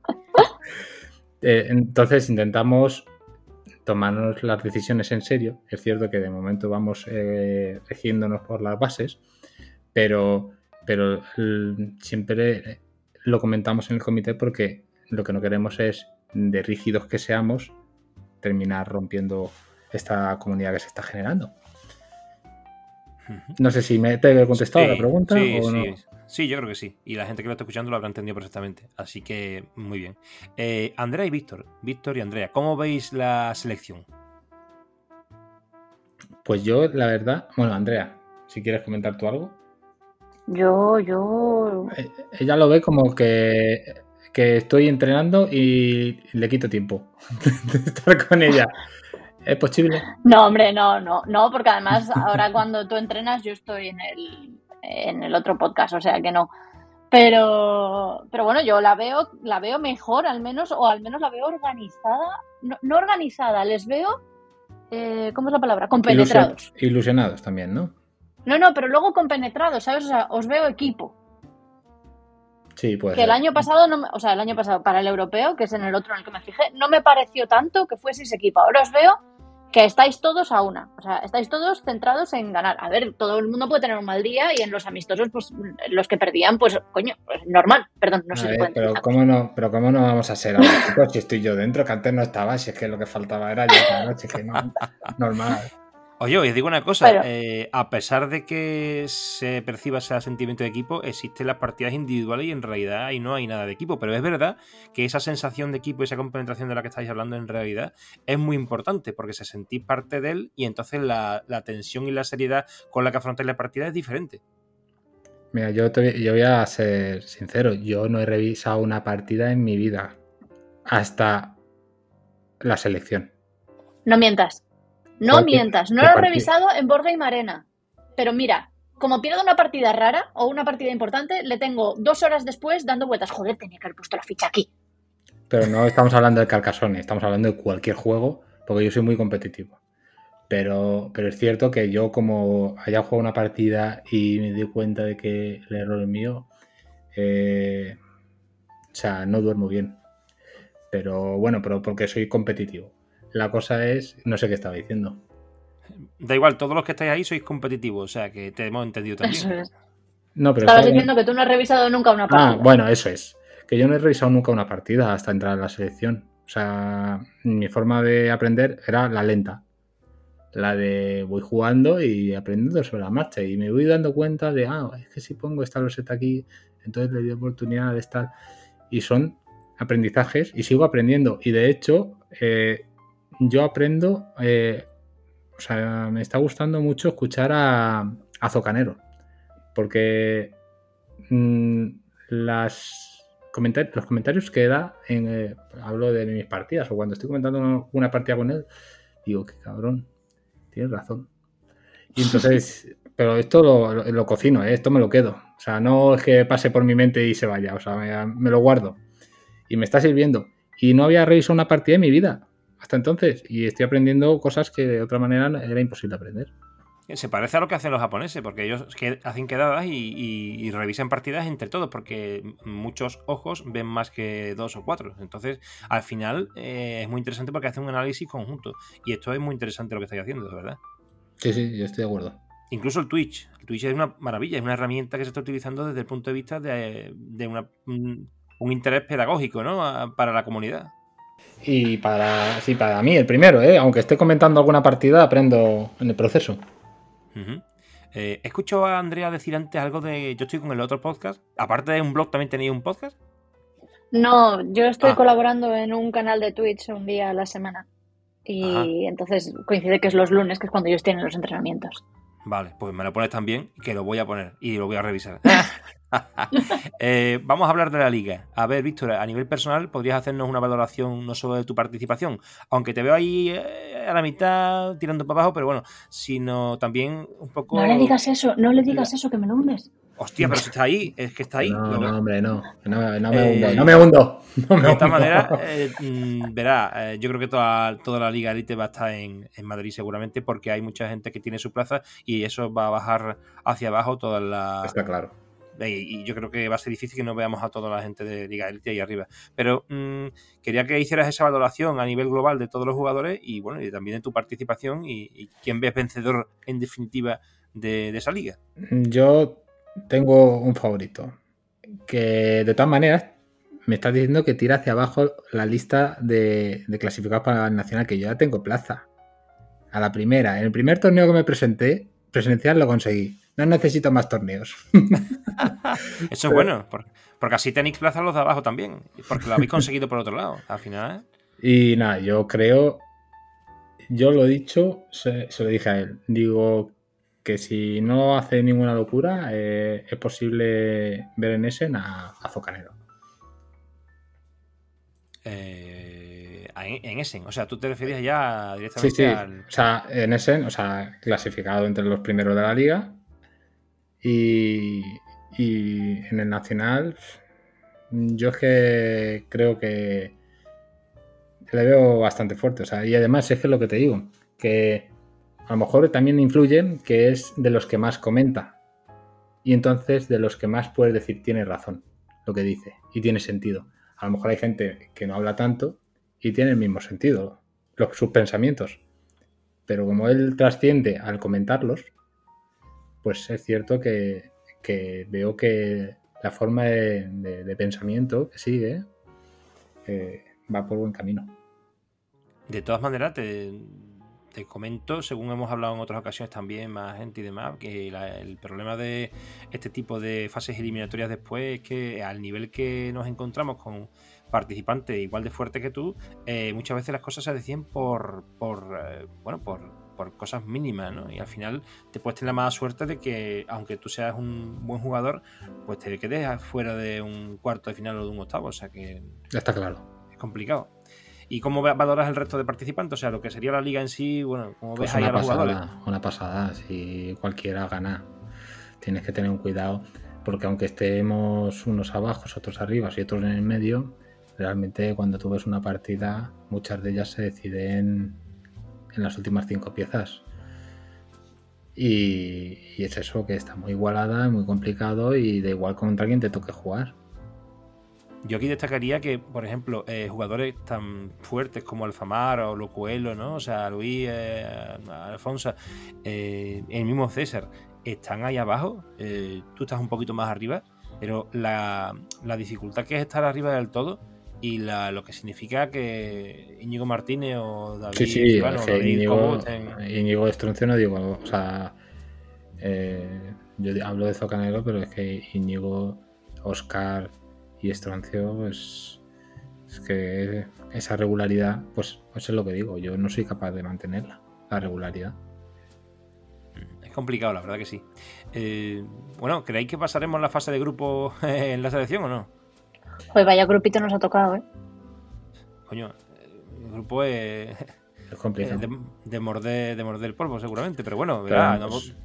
Eh, entonces intentamos tomarnos las decisiones en serio. Es cierto que de momento vamos eh, regiéndonos por las bases, pero, pero siempre lo comentamos en el comité porque lo que no queremos es, de rígidos que seamos, terminar rompiendo esta comunidad que se está generando. No sé si me te he contestado la pregunta o no. Sí, yo creo que sí. Y la gente que lo está escuchando lo habrá entendido perfectamente. Así que muy bien. Eh, Andrea y Víctor. Víctor y Andrea, ¿cómo veis la selección? Pues yo, la verdad. Bueno, Andrea, si quieres comentar tú algo. Yo, yo. Eh, ella lo ve como que, que estoy entrenando y le quito tiempo de estar con ella. ¿Es posible? No, hombre, no, no, no, porque además ahora cuando tú entrenas yo estoy en el, en el otro podcast, o sea que no. Pero, pero bueno, yo la veo, la veo mejor al menos, o al menos la veo organizada, no, organizada, les veo, eh, ¿cómo es la palabra? Compenetrados. Ilusionados también, ¿no? No, no, pero luego compenetrados, ¿sabes? O sea, os veo equipo. Sí, pues. Que el año pasado, no o sea, el año pasado para el europeo, que es en el otro en el que me fijé, no me pareció tanto que fueseis equipo. Ahora os veo que estáis todos a una, o sea, estáis todos centrados en ganar. A ver, todo el mundo puede tener un mal día y en los amistosos, pues los que perdían, pues coño, pues normal, perdón, no sé si pero cómo no, pero cómo no vamos a ser ahora, si estoy yo dentro, que antes no estaba, si es que lo que faltaba era yo la noche, que no, normal. Oye, os digo una cosa, eh, a pesar de que se perciba ese sentimiento de equipo, existen las partidas individuales y en realidad ahí no hay nada de equipo, pero es verdad que esa sensación de equipo, esa compenetración de la que estáis hablando en realidad es muy importante porque se sentís parte de él y entonces la, tensión y la seriedad con la que afrontáis la partida es diferente. Mira, yo, yo voy a ser sincero, yo no he revisado una partida en mi vida hasta la selección. No mientas. No mientas, no lo he revisado en Borja y Marena. Pero mira, como pierdo una partida rara o una partida importante, le tengo dos horas después dando vueltas. Joder, tenía que haber puesto la ficha aquí. Pero no estamos hablando de Carcassonne, estamos hablando de cualquier juego, porque yo soy muy competitivo. Pero, pero es cierto que yo, como haya jugado una partida y me di cuenta de que el error es mío, eh, o sea, no duermo bien. Pero bueno, pero porque soy competitivo. La cosa es, no sé qué estaba diciendo. Da igual, todos los que estáis ahí sois competitivos, o sea que te hemos entendido también. No, pero Estabas diciendo que tú no has revisado nunca una ah, partida. Ah, bueno, eso es. Que yo no he revisado nunca una partida hasta entrar a la selección. O sea, mi forma de aprender era la lenta. La de voy jugando y aprendiendo sobre la marcha. Y me voy dando cuenta de, ah, es que si pongo esta loseta aquí, entonces le doy oportunidad de estar. Y son aprendizajes y sigo aprendiendo. Y de hecho, eh, yo aprendo, eh, o sea, me está gustando mucho escuchar a, a Zocanero, porque mm, las los comentarios que da, en, eh, hablo de mis partidas o cuando estoy comentando una partida con él, digo, qué cabrón, tienes razón. Y entonces, pero esto lo, cocino, ¿eh? esto me lo quedo. O sea, no es que pase por mi mente y se vaya, o sea, me, me lo guardo. Y me está sirviendo. Y no había revisado una partida en mi vida hasta entonces y estoy aprendiendo cosas que de otra manera era imposible aprender. Se parece a lo que hacen los japoneses, porque ellos hacen quedadas y, revisan partidas entre todos, porque muchos ojos ven más que dos o cuatro. Entonces, al final eh, es muy interesante porque hacen un análisis conjunto. Y esto es muy interesante lo que estáis haciendo, de verdad. Sí, sí, yo estoy de acuerdo. Incluso el Twitch. El Twitch es una maravilla, es una herramienta que se está utilizando desde el punto de vista de, un, un interés pedagógico ¿no? para la comunidad. Y para, sí, para mí, el primero, ¿eh? aunque esté comentando alguna partida, aprendo en el proceso. Eh, escucho a Andrea decir antes algo de. Yo estoy con el otro podcast. Aparte de un blog, ¿también tenéis un podcast? No, yo estoy ah. colaborando en un canal de Twitch un día a la semana. y entonces coincide que es los lunes, que es cuando ellos tienen los entrenamientos. Vale, pues me lo pones también, que lo voy a poner y lo voy a revisar. Eh, vamos a hablar de la liga. A ver, Víctor, a nivel personal, ¿podrías hacernos una valoración no solo de tu participación? Aunque te veo ahí eh, a la mitad tirando para abajo, pero bueno, sino también un poco... No le digas eso, no le digas eso, que me lo hundes. Hostia, pero si está ahí, es que está ahí. No, no hombre, no. No, me hundo. No me hundo. de esta manera, eh, mm, verá, yo creo que toda, toda la Liga Elite va a estar en, en, Madrid seguramente porque hay mucha gente que tiene su plaza y eso va a bajar hacia abajo toda la. Está claro. Y, yo creo que va a ser difícil que no veamos a toda la gente de Liga Elite ahí arriba. Pero mmm, quería que hicieras esa valoración a nivel global de todos los jugadores y bueno, y también de tu participación y, y quién ves vencedor en definitiva de, de esa liga. Yo tengo un favorito. Que de todas maneras me estás diciendo que tira hacia abajo la lista de, de, clasificados para el nacional, que yo ya tengo plaza. A la primera. En el primer torneo que me presenté, presencial, lo conseguí. No necesito más torneos. Eso es bueno, porque así tenéis plaza los de abajo también. Porque lo habéis conseguido por otro lado, al final. ¿eh? Y nada, yo creo. Yo lo he dicho, se, se lo dije a él. Digo, que si no hace ninguna locura, eh, es posible ver en Essen a, a Zocanero. Eh, en Essen, o sea, tú te referías ya directamente sí, sí. al. O sea, en Essen, o sea, clasificado entre los primeros de la liga. Y, y en el Nacional, yo es que creo que le veo bastante fuerte. O sea, y además es que lo que te digo, que a lo mejor también influye que es de los que más comenta. Y entonces de los que más puedes decir tiene razón lo que dice y tiene sentido. A lo mejor hay gente que no habla tanto y tiene el mismo sentido, los, sus pensamientos. Pero como él trasciende al comentarlos, pues es cierto que, veo que la forma de pensamiento que sigue eh, va por buen camino. De todas maneras, te, te comento, según hemos hablado en otras ocasiones también, más gente y demás, que la, el problema de este tipo de fases eliminatorias después es que al nivel que nos encontramos con participantes igual de fuertes que tú, eh, muchas veces las cosas se deciden por, por eh, bueno, por, por, cosas mínimas, ¿no? Y al final te puedes tener la mala suerte de que, aunque tú seas un buen jugador, pues te quedes fuera de un cuarto de final o de un octavo, o sea que... Está claro. Es complicado. ¿Y cómo valoras el resto de participantes? O sea, lo que sería la liga en sí, bueno, ¿cómo pues ves ahí a los pasada, jugadores? Una pasada, si cualquiera gana. Tienes que tener un cuidado, porque aunque estemos unos abajo, otros arriba y otros en el medio, realmente cuando tú ves una partida, muchas de ellas se deciden en las últimas cinco piezas. Y, y, es eso, que está muy igualada, muy complicado y da igual contra quién te toque jugar. Yo aquí destacaría que, por ejemplo, eh, jugadores tan fuertes como Alfamar o Locuelo, ¿no? O sea, Luis, eh, Alfonso, eh, el mismo César, están ahí abajo. Tú estás un poquito más arriba, pero la, la, dificultad que es estar arriba del todo y la, lo que significa que Íñigo Martínez o David sí, sí, Ivano, es que David Íñigo, estén... Íñigo Estroncio no digo, o sea, yo hablo de Zocanero, pero es que Íñigo, Oscar y Estroncio es, es, que esa regularidad, pues, pues es lo que digo, yo no soy capaz de mantenerla, la regularidad. Es complicado, la verdad que sí. Eh, bueno, ¿creéis que pasaremos la fase de grupo en la selección o no? Pues vaya grupito nos ha tocado, ¿eh? Coño, el grupo es. Es complicado. De, de, morder, de morder el polvo, seguramente, pero bueno, verá, pues, no...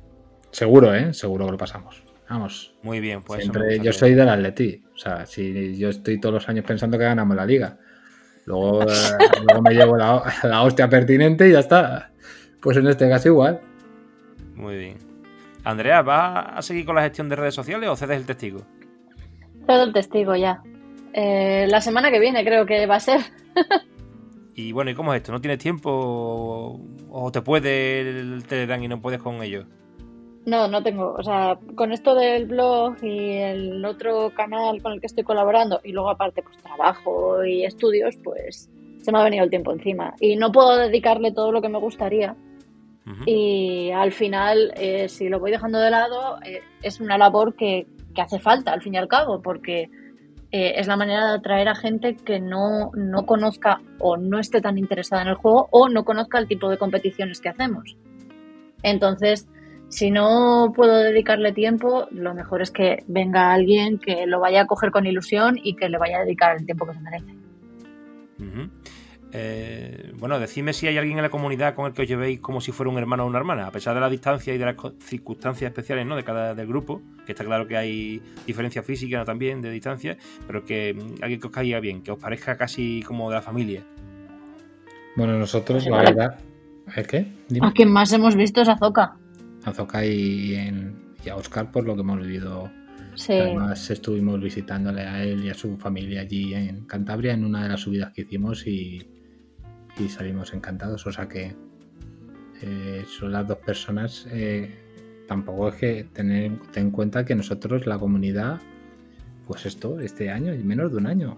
Seguro, ¿eh? Seguro que lo pasamos. Vamos. Muy bien, pues. Siempre, yo soy del Atleti. O sea, si yo estoy todos los años pensando que ganamos la liga. Luego, eh, luego me llevo la, la, hostia pertinente y ya está. Pues en este caso igual. Muy bien. Andrea, ¿va a seguir con la gestión de redes sociales o cedes el testigo? Cedo el testigo ya. Eh, la semana que viene creo que va a ser. y bueno, ¿y cómo es esto? ¿No tienes tiempo o, o te puede el Telegram y no puedes con ellos? No, no tengo. O sea, con esto del blog y el otro canal con el que estoy colaborando y luego aparte pues trabajo y estudios, pues se me ha venido el tiempo encima. Y no puedo dedicarle todo lo que me gustaría. Uh -huh. Y al final, eh, si lo voy dejando de lado, eh, es una labor que, que, hace falta, al fin y al cabo, porque eh, es la manera de atraer a gente que no, no conozca o no esté tan interesada en el juego o no conozca el tipo de competiciones que hacemos. Entonces, si no puedo dedicarle tiempo, lo mejor es que venga alguien que lo vaya a coger con ilusión y que le vaya a dedicar el tiempo que se merece. Eh, bueno, decidme si hay alguien en la comunidad con el que os llevéis como si fuera un hermano o una hermana, a pesar de la distancia y de las circunstancias especiales ¿no? de cada del grupo, que está claro que hay diferencia física ¿no? también de distancia, pero que mm, alguien que os caiga bien, que os parezca casi como de la familia. Bueno, nosotros, Pues la verdad. Dime. A quien más hemos visto es Azoka. A Zoka y, en- y a Oscar por lo que hemos vivido. Sí. Además, estuvimos visitándole a él y a su familia allí en Cantabria en una de las subidas que hicimos y, y salimos encantados. O sea que eh, son las dos personas. eh, tampoco es que tener ten en cuenta que nosotros, la comunidad, pues esto, este año, y menos de un año.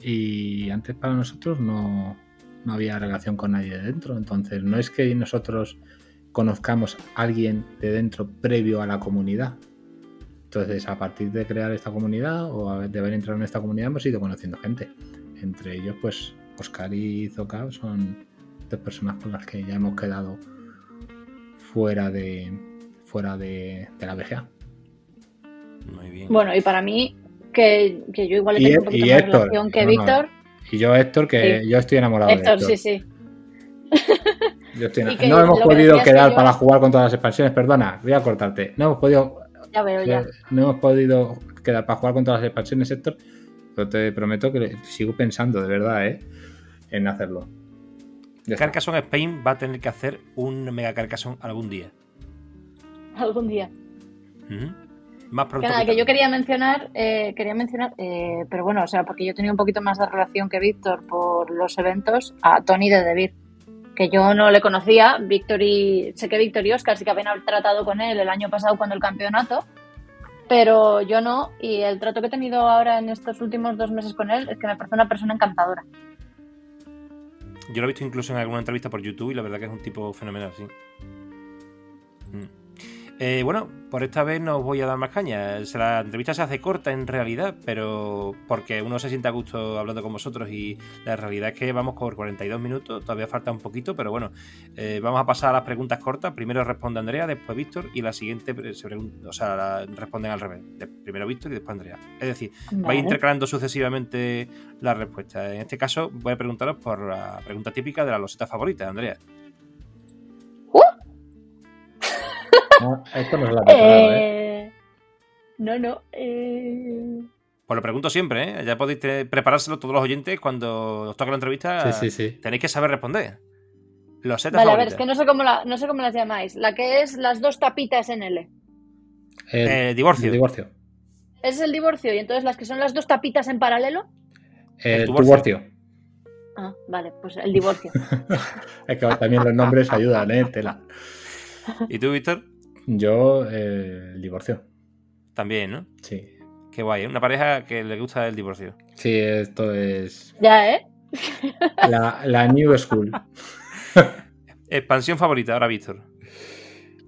Y antes para nosotros no, no había relación con nadie de dentro. Entonces, no es que nosotros conozcamos a alguien de dentro previo a la comunidad. Entonces, a partir de crear esta comunidad o de haber entrado en esta comunidad, hemos ido conociendo gente. Entre ellos, pues, Oscar y Zoka son dos personas con las que ya hemos quedado fuera de fuera de, de la BGA. Muy bien. Bueno, y para mí, que, que yo igual Y- tengo un poquito más Héctor, relación que no, no, Víctor. Y yo, Héctor, que Sí. yo estoy enamorado de Héctor, Héctor. sí, sí. Que no hemos que podido que quedar yo- para jugar con todas las expansiones. Perdona, voy a cortarte. No hemos podido Ya veo, ya. Eh, No hemos podido quedar para jugar con todas las expansiones, Héctor. Pero te prometo que sigo pensando, de verdad, ¿eh? En hacerlo. Ya. Carcassonne Spain va a tener que hacer un Mega Carcassonne algún día. Algún día. Más pronto. Que nada, que que yo quería mencionar, eh, quería mencionar, eh, pero bueno, o sea, porque yo tenía un poquito más de relación que Víctor por los eventos, a Tony de Debir, que yo no le conocía, Víctor y, sé que Víctor y Oscar sí que habían tratado con él el año pasado cuando el campeonato, pero yo no, y el trato que he tenido ahora en estos últimos dos meses con él es que me parece una persona encantadora. Yo lo he visto incluso en alguna entrevista por YouTube y la verdad que es un tipo fenomenal, sí. Mm. Eh, bueno, por esta vez no os voy a dar más caña. La entrevista se hace corta en realidad, pero porque uno se siente a gusto hablando con vosotros y la realidad es que vamos por 42 minutos, todavía falta un poquito, pero bueno, eh, vamos a pasar a las preguntas cortas. Primero responde Andrea, después Víctor y la siguiente se pregunta, o sea, la- responden al revés. Primero Víctor y después Andrea. Es decir, vais intercalando sucesivamente las respuestas. En este caso, voy a preguntaros por la pregunta típica de la loseta favorita, Andrea. No, esto no se lo ha preparado, ¿eh? Eh, no, no. eh, Pues lo pregunto siempre, ¿eh? Ya podéis preparárselo todos los oyentes cuando os toque la entrevista. Sí, sí, sí. Tenéis que saber responder. Loseta Vale, a ver, es que no sé cómo la, no sé cómo las llamáis. La que es las dos tapitas en L. El, Eh, divorcio. el divorcio. Ese es el divorcio. Y entonces las que son las dos tapitas en paralelo. El, divorcio. Ah, vale, pues el divorcio. Es que también los nombres ayudan, ¿eh? Tela. ¿Y tú, Víctor? Yo, eh, el divorcio. También, ¿no? Sí. Qué guay, ¿eh? Una pareja que le gusta el divorcio. Sí, esto es ya, ¿eh? la, la New School. Expansión favorita, ahora Víctor.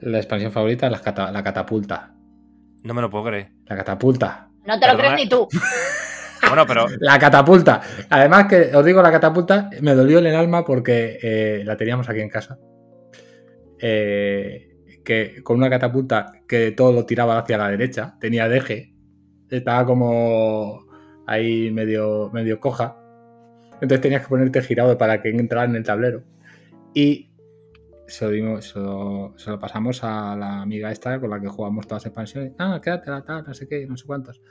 La expansión favorita, la, cata- la catapulta. No me lo puedo creer. La catapulta. No te lo Perdona. crees ni tú. Bueno, pero La catapulta. Además que os digo la catapulta, me dolió en el alma porque eh, la teníamos aquí en casa. Eh, que con una catapulta que todo lo tiraba hacia la derecha, tenía deje, estaba como ahí medio, medio coja. Entonces tenías que ponerte girado para que entrara en el tablero. Y se lo, dimos- se lo- se lo pasamos a la amiga esta con la que jugamos todas las expansiones. Ah, quédatela, tal, no sé qué, no sé cuántos.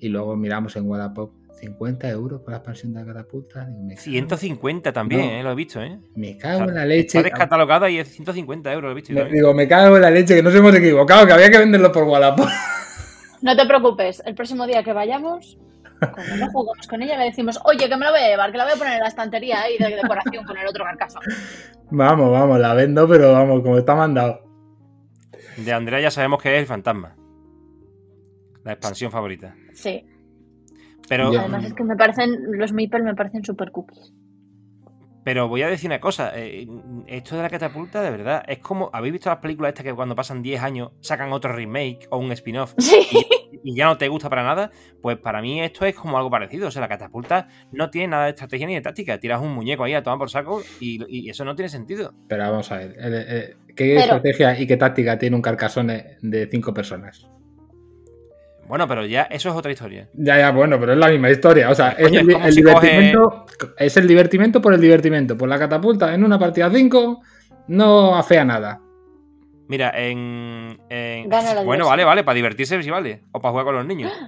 Y luego miramos en Wallapop 50 euros por la expansión de la catapulta. Digo, me, cago, 150 también, No. ¿eh? Lo he visto, ¿eh? me cago en la leche. Está descatalogada y es 150 euros, lo he visto. yo Me- digo, me cago en la leche, que nos hemos equivocado, que había que venderlo por Wallapop. No te preocupes. El próximo día que vayamos, cuando no jugamos con ella, le decimos, oye, que me la voy a llevar, que la voy a poner en la estantería ahí de decoración con el otro carcaso. Vamos, vamos, la vendo, pero vamos, como está mandado. De Andrea ya sabemos que es el fantasma. La expansión favorita. Sí. Pero. Además es que me parecen, los Meeple me parecen super cookies. Pero voy a decir una cosa, eh, esto de la catapulta, de verdad, es como, ¿habéis visto las películas estas que cuando pasan 10 años sacan otro remake o un spin-off y, y ya no te gusta para nada? Pues para mí esto es como algo parecido, o sea, la catapulta no tiene nada de estrategia ni de táctica, tiras un muñeco ahí a tomar por saco y, y eso no tiene sentido. Pero vamos a ver, el- el- ¿qué Pero- estrategia y qué táctica tiene un carcasone de cinco personas? Bueno, pero ya eso es otra historia. Ya, ya, bueno, pero es la misma historia. O sea, es Coño, el, el si coge- divertimento, es el divertimento por el divertimento. Por la catapulta en una partida 5 no afea nada. Mira, en. en- Gana la bueno, vale, vale, para divertirse sí vale. O para jugar con los niños.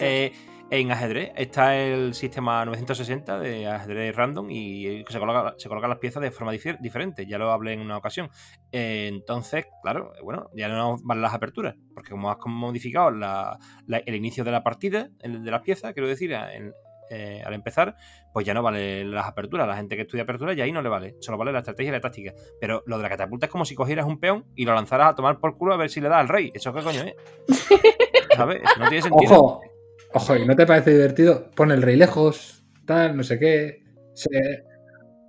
Eh, en ajedrez está el sistema 960 de ajedrez random y se coloca- se colocan las piezas de forma difer- diferente. Ya lo hablé en una ocasión. Eh, entonces, claro, bueno, ya no van las aperturas. Porque como has modificado la- la- el inicio de la partida, el de las piezas, quiero decir, en- eh, al empezar, pues ya no vale las aperturas. La gente que estudia aperturas ya ahí no le vale. Solo vale la estrategia y la táctica. Pero lo de la catapulta es como si cogieras un peón y lo lanzaras a tomar por culo a ver si le da al rey. ¿Eso qué coño es? ¿Sabes? Eso no tiene sentido. Ojo, ojo, ¿y no te parece divertido? Pon el rey lejos, tal, no sé qué. se-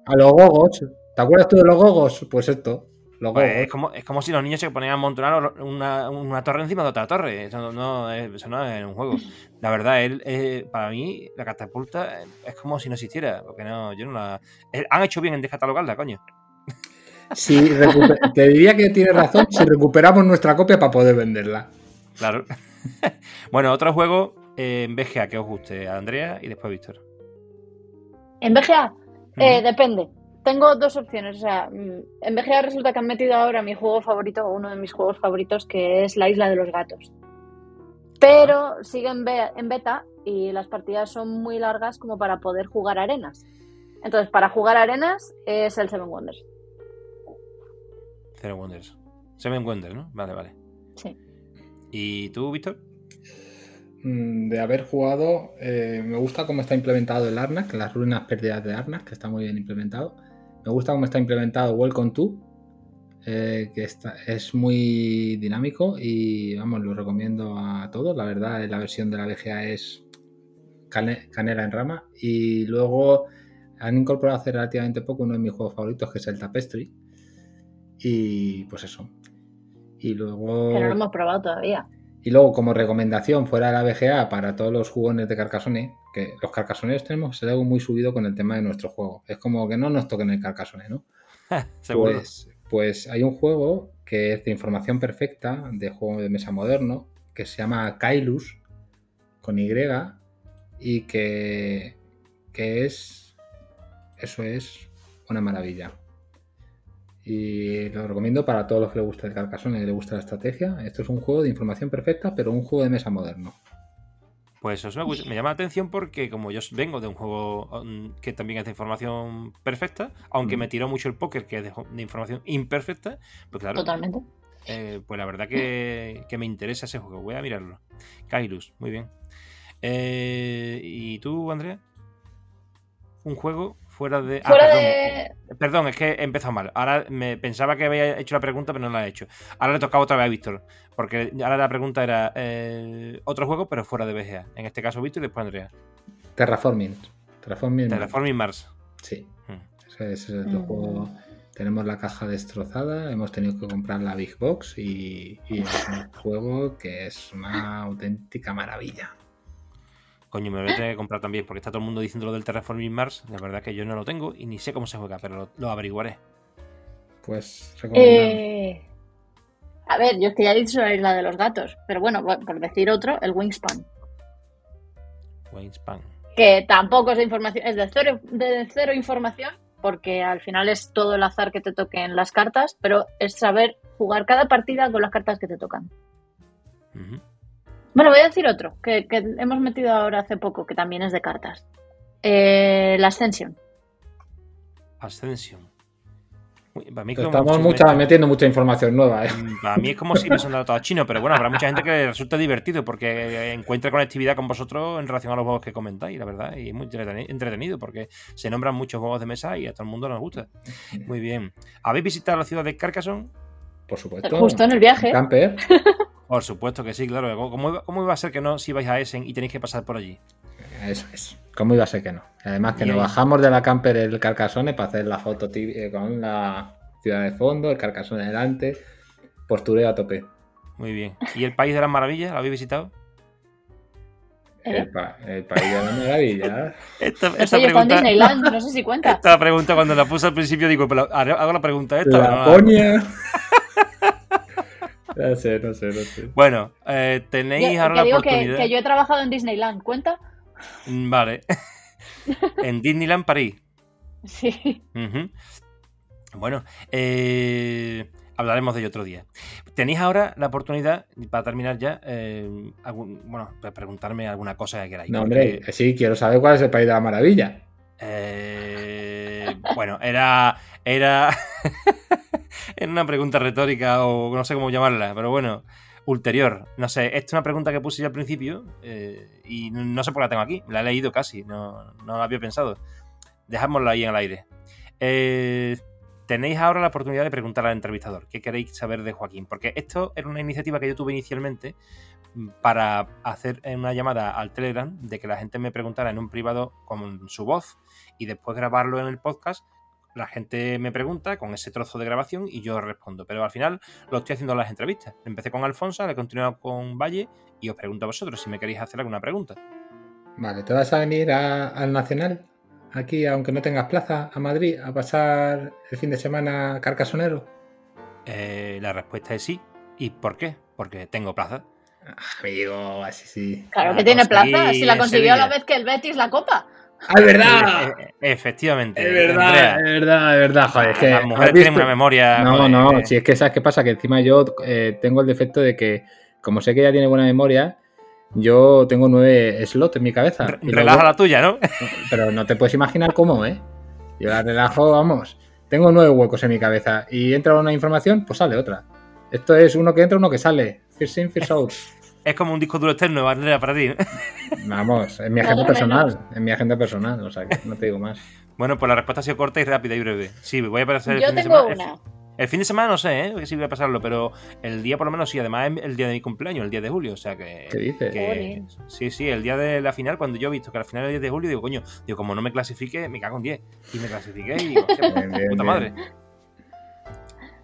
A los gogos. ¿Te acuerdas tú de los gogos? Pues esto, los Pues gogos. es, como, es como si los niños se ponían a amontonar una, una torre encima de otra torre. Eso no, no es, eso no es un juego. La verdad, él, eh, para mí, la catapulta es como si no existiera. Porque no, yo no la. eh, Han hecho bien en descatalogarla, coño. Si te diría que tienes razón si recuperamos nuestra copia para poder venderla. Claro. bueno, otro juego en BGA que os guste, Andrea y después Víctor. En BGA, eh, depende. Tengo dos opciones. O sea, mm, en BGA resulta que han metido ahora mi juego favorito, uno de mis juegos favoritos, que es La Isla de los Gatos. Pero sigue en, be- en beta y las partidas son muy largas como para poder jugar arenas. Entonces, para jugar arenas es el Seven Wonders. Zero Wonders. Seven Wonders, ¿no? Vale, vale. Sí. ¿Y tú, Víctor? Mm, De haber jugado, eh, me gusta cómo está implementado el Arnak, las ruinas perdidas de Arnak, que está muy bien implementado. Me gusta cómo está implementado Welcome to, eh, que está, es muy dinámico y vamos, lo recomiendo a todos. La verdad, la versión de la VGA es cane- canela en rama. Y luego han incorporado hace relativamente poco uno de mis juegos favoritos, que es el Tapestry. Y pues eso. Y luego. Que no lo hemos probado todavía. Y luego, como recomendación fuera de la VGA para todos los jugones de Carcassonne, que los carcasoneros tenemos algo muy subido con el tema de nuestro juego. Es como que no nos toquen el Carcassonne, ¿no? Seguro. Pues, pues hay un juego que es de información perfecta, de juego de mesa moderno, que se llama Kailus, con Y, y que, que es. Eso es una maravilla. Y lo recomiendo para todos los que les gusta el Carcassonne y les gusta la estrategia. Esto es un juego de información perfecta, pero un juego de mesa moderno. Pues eso me, gusta- me llama la atención porque como yo vengo de un juego mm, que también es de información perfecta, aunque Mm. me tiró mucho el póker que es de, información imperfecta, pues claro, Totalmente. eh, pues la verdad que, que me interesa ese juego. Voy a mirarlo. Kailus, muy bien. Eh, ¿Y tú, Andrea? Un juego fuera de... ah, Fuera perdón, de. Perdón, es que he empezado mal. Ahora me pensaba que había hecho la pregunta, pero no la he hecho. Ahora le tocaba otra vez a Víctor. Porque ahora la pregunta era eh, otro juego, pero fuera de BGA. En este caso Víctor y después Andrea. Terraforming. Terraforming. Terraforming Mars. Sí. Hmm. Ese, ese es el Mm. juego. Tenemos la caja destrozada, hemos tenido que comprar la Big Box y, y es un juego que es una auténtica maravilla. Coño, me lo voy a tener que comprar también, porque está todo el mundo diciendo lo del Terraforming Mars. La verdad que yo no lo tengo y ni sé cómo se juega, pero lo, lo averiguaré. Pues. Eh, A ver, yo es que ya he dicho la isla de los gatos, pero bueno, por decir otro, el Wingspan. Wingspan. Que tampoco es de información, es de cero, de cero información, porque al final es todo el azar que te toquen las cartas, pero es saber jugar cada partida con las cartas que te tocan. Ujú. Bueno, voy a decir otro, que, que hemos metido ahora hace poco, que también es de cartas. Eh, la Ascension. Ascension. Uy, para mí como Estamos si mucha- me- metiendo mucha información nueva. ¿eh? Mm, Para mí es como si me sonara todo chino, pero bueno, habrá mucha gente que le resulta divertido porque encuentra conectividad con vosotros en relación a los juegos que comentáis, la verdad, y es muy entreteni- entretenido porque se nombran muchos juegos de mesa y a todo el mundo nos gusta. Muy bien. ¿Habéis visitado la ciudad de Carcassonne? Por supuesto. Justo en el viaje. Camper. Por supuesto que sí, claro. ¿Cómo iba, cómo iba a ser que no si vais a Essen y tenéis que pasar por allí? Eso es. ¿Cómo iba a ser que no? Además que Y nos ahí- bajamos de la camper el Carcassonne para hacer la foto eh, con la ciudad de fondo, el Carcassonne delante, postureo a tope. Muy bien. ¿Y el País de las Maravillas? ¿Lo habéis visitado? ¿Eh? El, pa- el país de la maravilla. Esta, No estado en Disneyland, no sé si cuenta. esta pregunta cuando la puse al principio digo, pero hago la pregunta esta. pero no la- Laponia. no sé, no sé, no sé. Bueno, eh, tenéis Yo- ahora que la digo que, oportunidad. que yo he trabajado en Disneyland, ¿cuenta? Mm, Vale. en Disneyland París. Sí. Bueno, eh, hablaremos de ello otro día. Tenéis ahora la oportunidad, para terminar ya, eh, algún- bueno, de preguntarme alguna cosa que queráis. No, porque, hombre, sí, quiero saber cuál es el país de la maravilla. eh, bueno, era. Era. era una pregunta retórica o no sé cómo llamarla, pero bueno, ulterior. No sé, esta es una pregunta que puse yo al principio eh, y no sé por qué la tengo aquí. La he leído casi, no, no la había pensado. Dejémosla ahí en el aire. Eh, tenéis ahora la oportunidad de preguntar al entrevistador qué queréis saber de Joaquín, porque esto era una iniciativa que yo tuve inicialmente mm, para hacer una llamada al Telegram de que la gente me preguntara en un privado con su voz y después grabarlo en el podcast. La gente me pregunta con ese trozo de grabación y yo respondo. Pero al final lo estoy haciendo en las entrevistas. Empecé con Alfonso, le he continuado con Valle y os pregunto a vosotros si me queréis hacer alguna pregunta. Vale, ¿te vas a venir a- al Nacional? Aquí, aunque no tengas plaza, a Madrid, a pasar el fin de semana carcasonero. Eh, la respuesta es sí. ¿Y por qué? Porque tengo plaza. Amigo, así sí. Claro La que tiene conseguí plaza, si la consiguió a la vez que el Betis la copa. ¡Ah, es verdad! Eh, efectivamente. Es verdad, es verdad, es verdad. Joder, es que. Las ¿has mujeres tienen una memoria. No, joder, no, si es que sabes qué pasa, que encima yo eh, tengo el defecto de que, como sé que ella tiene buena memoria, yo tengo nueve slots en mi cabeza. re- Relaja la tuya, ¿no? Pero no te puedes imaginar cómo, ¿eh? Yo la relajo, vamos. Tengo nueve huecos en mi cabeza y entra una información, pues sale otra. Esto es uno que entra, uno que sale. First in, first out. Es como un disco duro externo, Andrea, para ti. Vamos, en mi agenda personal. menos. En mi agenda personal, o sea que no te digo más. Bueno, pues la respuesta ha sido corta y rápida y breve. Sí, voy a pasar el Yo fin de tengo semana. una. El fin de semana no sé, ¿eh? Si voy a pasarlo, pero el día por lo menos sí. Además es el día de mi cumpleaños, el 10 de julio. O sea que. ¿Qué dices? que- sí, sí, el día de la final, cuando yo he visto que al final era el 10 de julio, digo, coño, digo, como no me clasifique, me cago en 10. Y me clasifiqué y digo, hostia, Bien, bien, puta bien. madre.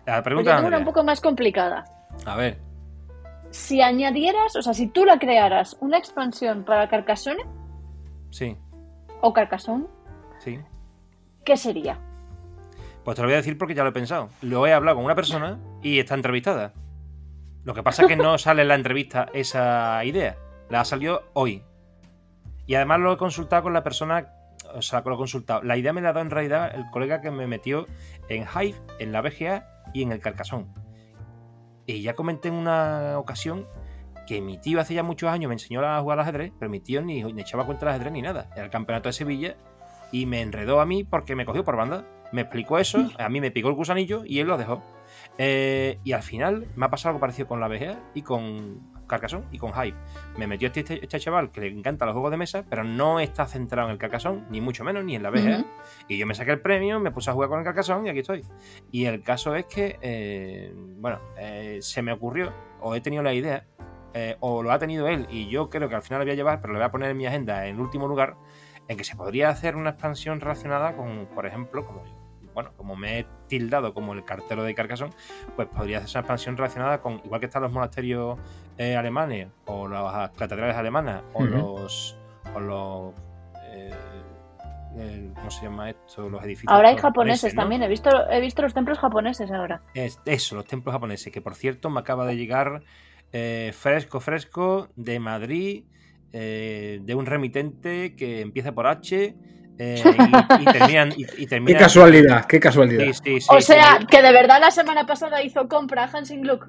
La Pues pregunta yo tengo una un poco más complicada. A ver, Si añadieras, o sea, si tú la crearas una expansión para Carcassonne sí, o Carcassonne, sí. ¿qué sería? Pues te lo voy a decir porque ya lo he pensado. Lo he hablado con una persona y está entrevistada. Lo que pasa es que no sale en la entrevista esa idea. La ha salido hoy. Y además lo he consultado con la persona. O sea, lo he consultado. La idea me la ha dado en realidad el colega que me metió en Hive, en la BGA y en el Carcasón. Y ya comenté en una ocasión que mi tío hace ya muchos años me enseñó a jugar al ajedrez, pero mi tío ni, ni echaba cuenta del ajedrez ni nada. Era el campeonato de Sevilla y me enredó a mí porque me cogió por banda. Me explicó eso, a mí me picó el gusanillo y él lo dejó. Eh, y al final me ha pasado algo parecido con la BGA y con Carcassonne y con Hype. Me metió este, este, este chaval que le encanta los juegos de mesa, pero no está centrado en el Carcassonne, ni mucho menos, ni en la BGA. Ujú. Y yo me saqué el premio, me puse a jugar con el Carcassonne y aquí estoy. Y el caso es que, eh, bueno, eh, se me ocurrió, o he tenido la idea, eh, o lo ha tenido él, y yo creo que al final lo voy a llevar, pero lo voy a poner en mi agenda en último lugar, en que se podría hacer una expansión relacionada con, por ejemplo, como bueno, como me he tildado como el cartero de Carcassonne, pues podría hacer una expansión relacionada con, igual que están los monasterios eh, alemanes, o las catedrales alemanas, o los. O los eh, el- ¿Cómo se llama esto? Los edificios. Ahora hay japoneses ¿no? también, he visto, he visto los templos japoneses ahora. Es- eso, los templos japoneses, que por cierto me acaba de llegar eh, fresco, fresco de Madrid, eh, de un remitente que empieza por H eh, y, y terminan. Y, y Qué casualidad, qué casualidad. Sí, sí, sí, o sea, que de verdad la semana pasada hizo compra Hansing Gluck.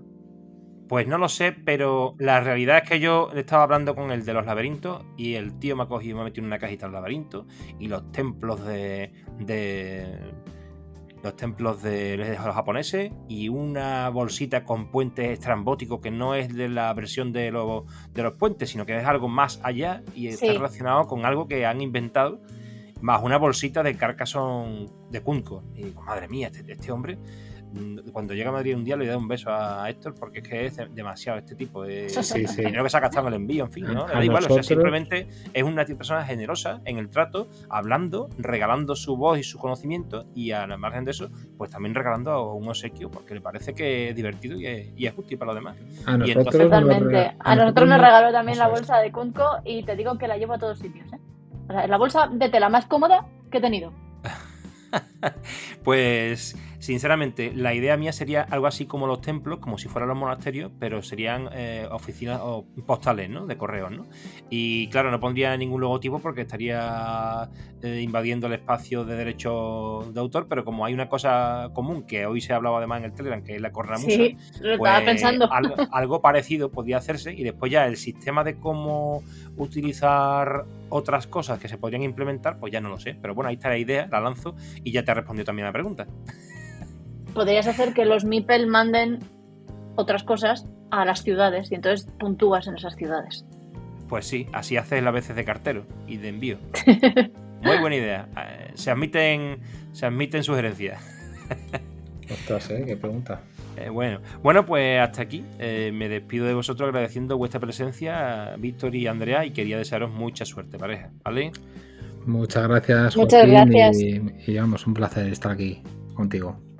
Pues no lo sé, pero la realidad es que yo estaba hablando con el de los laberintos y el tío me ha cogido y me ha metido en una cajita el laberinto y los templos de. de los templos de, de los japoneses y una bolsita con puentes estrambóticos que no es de la versión de, los- de los puentes, sino que es algo más allá y está Sí. relacionado con algo que han inventado más una bolsita de Carcassonne de Cunco. Y madre mía, este, este hombre cuando llega a Madrid un día le doy un beso a Héctor porque es que es demasiado este tipo. de sí, sí. dinero que se ha gastado en el envío, en fin, ¿no? da igual, o sea, simplemente es una persona generosa en el trato, hablando, regalando su voz y su conocimiento y al margen de eso, pues también regalando un obsequio porque le parece que es divertido y es, útil para los demás. A nosotros, Totalmente. A, nosotros nos regaló también la bolsa de Kunko y te digo que la llevo a todos sitios. ¿eh? O sea, es la bolsa de tela más cómoda que he tenido. pues sinceramente, la idea mía sería algo así como los templos, como si fueran los monasterios, pero serían eh, oficinas o postales, ¿no? De correos, ¿no? Y claro, no pondría ningún logotipo porque estaría eh, invadiendo el espacio de derecho de autor, pero como hay una cosa común que hoy se ha hablado además en el Telegram, que es la cornamusa, sí, lo estaba pues, pensando. algo parecido podía hacerse y después ya el sistema de cómo utilizar otras cosas que se podrían implementar, pues ya no lo sé. Pero bueno, ahí está la idea, la lanzo y ya te ha respondido también la pregunta podrías hacer que los MIPEL manden otras cosas a las ciudades y entonces puntúas en esas ciudades. Pues sí, así haces las veces de cartero y de envío. Muy buena idea. Eh, se admiten, se admiten sugerencias. Ostras, ¿eh? Qué pregunta. Eh, bueno, bueno, pues hasta aquí. Eh, me despido de vosotros agradeciendo vuestra presencia, Víctor y Andrea, y quería desearos mucha suerte, pareja. ¿Vale? Muchas gracias, Muchas gracias. y vamos, un placer estar aquí contigo.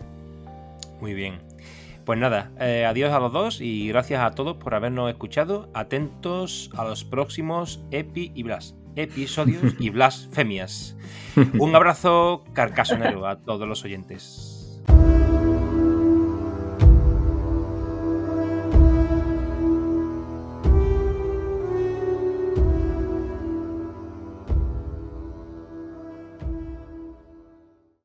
Muy bien. Pues nada, eh, adiós a los dos y gracias a todos por habernos escuchado. Atentos a los próximos Epi y Blas. Episodios y blasfemias. Un abrazo carcasonero a todos los oyentes.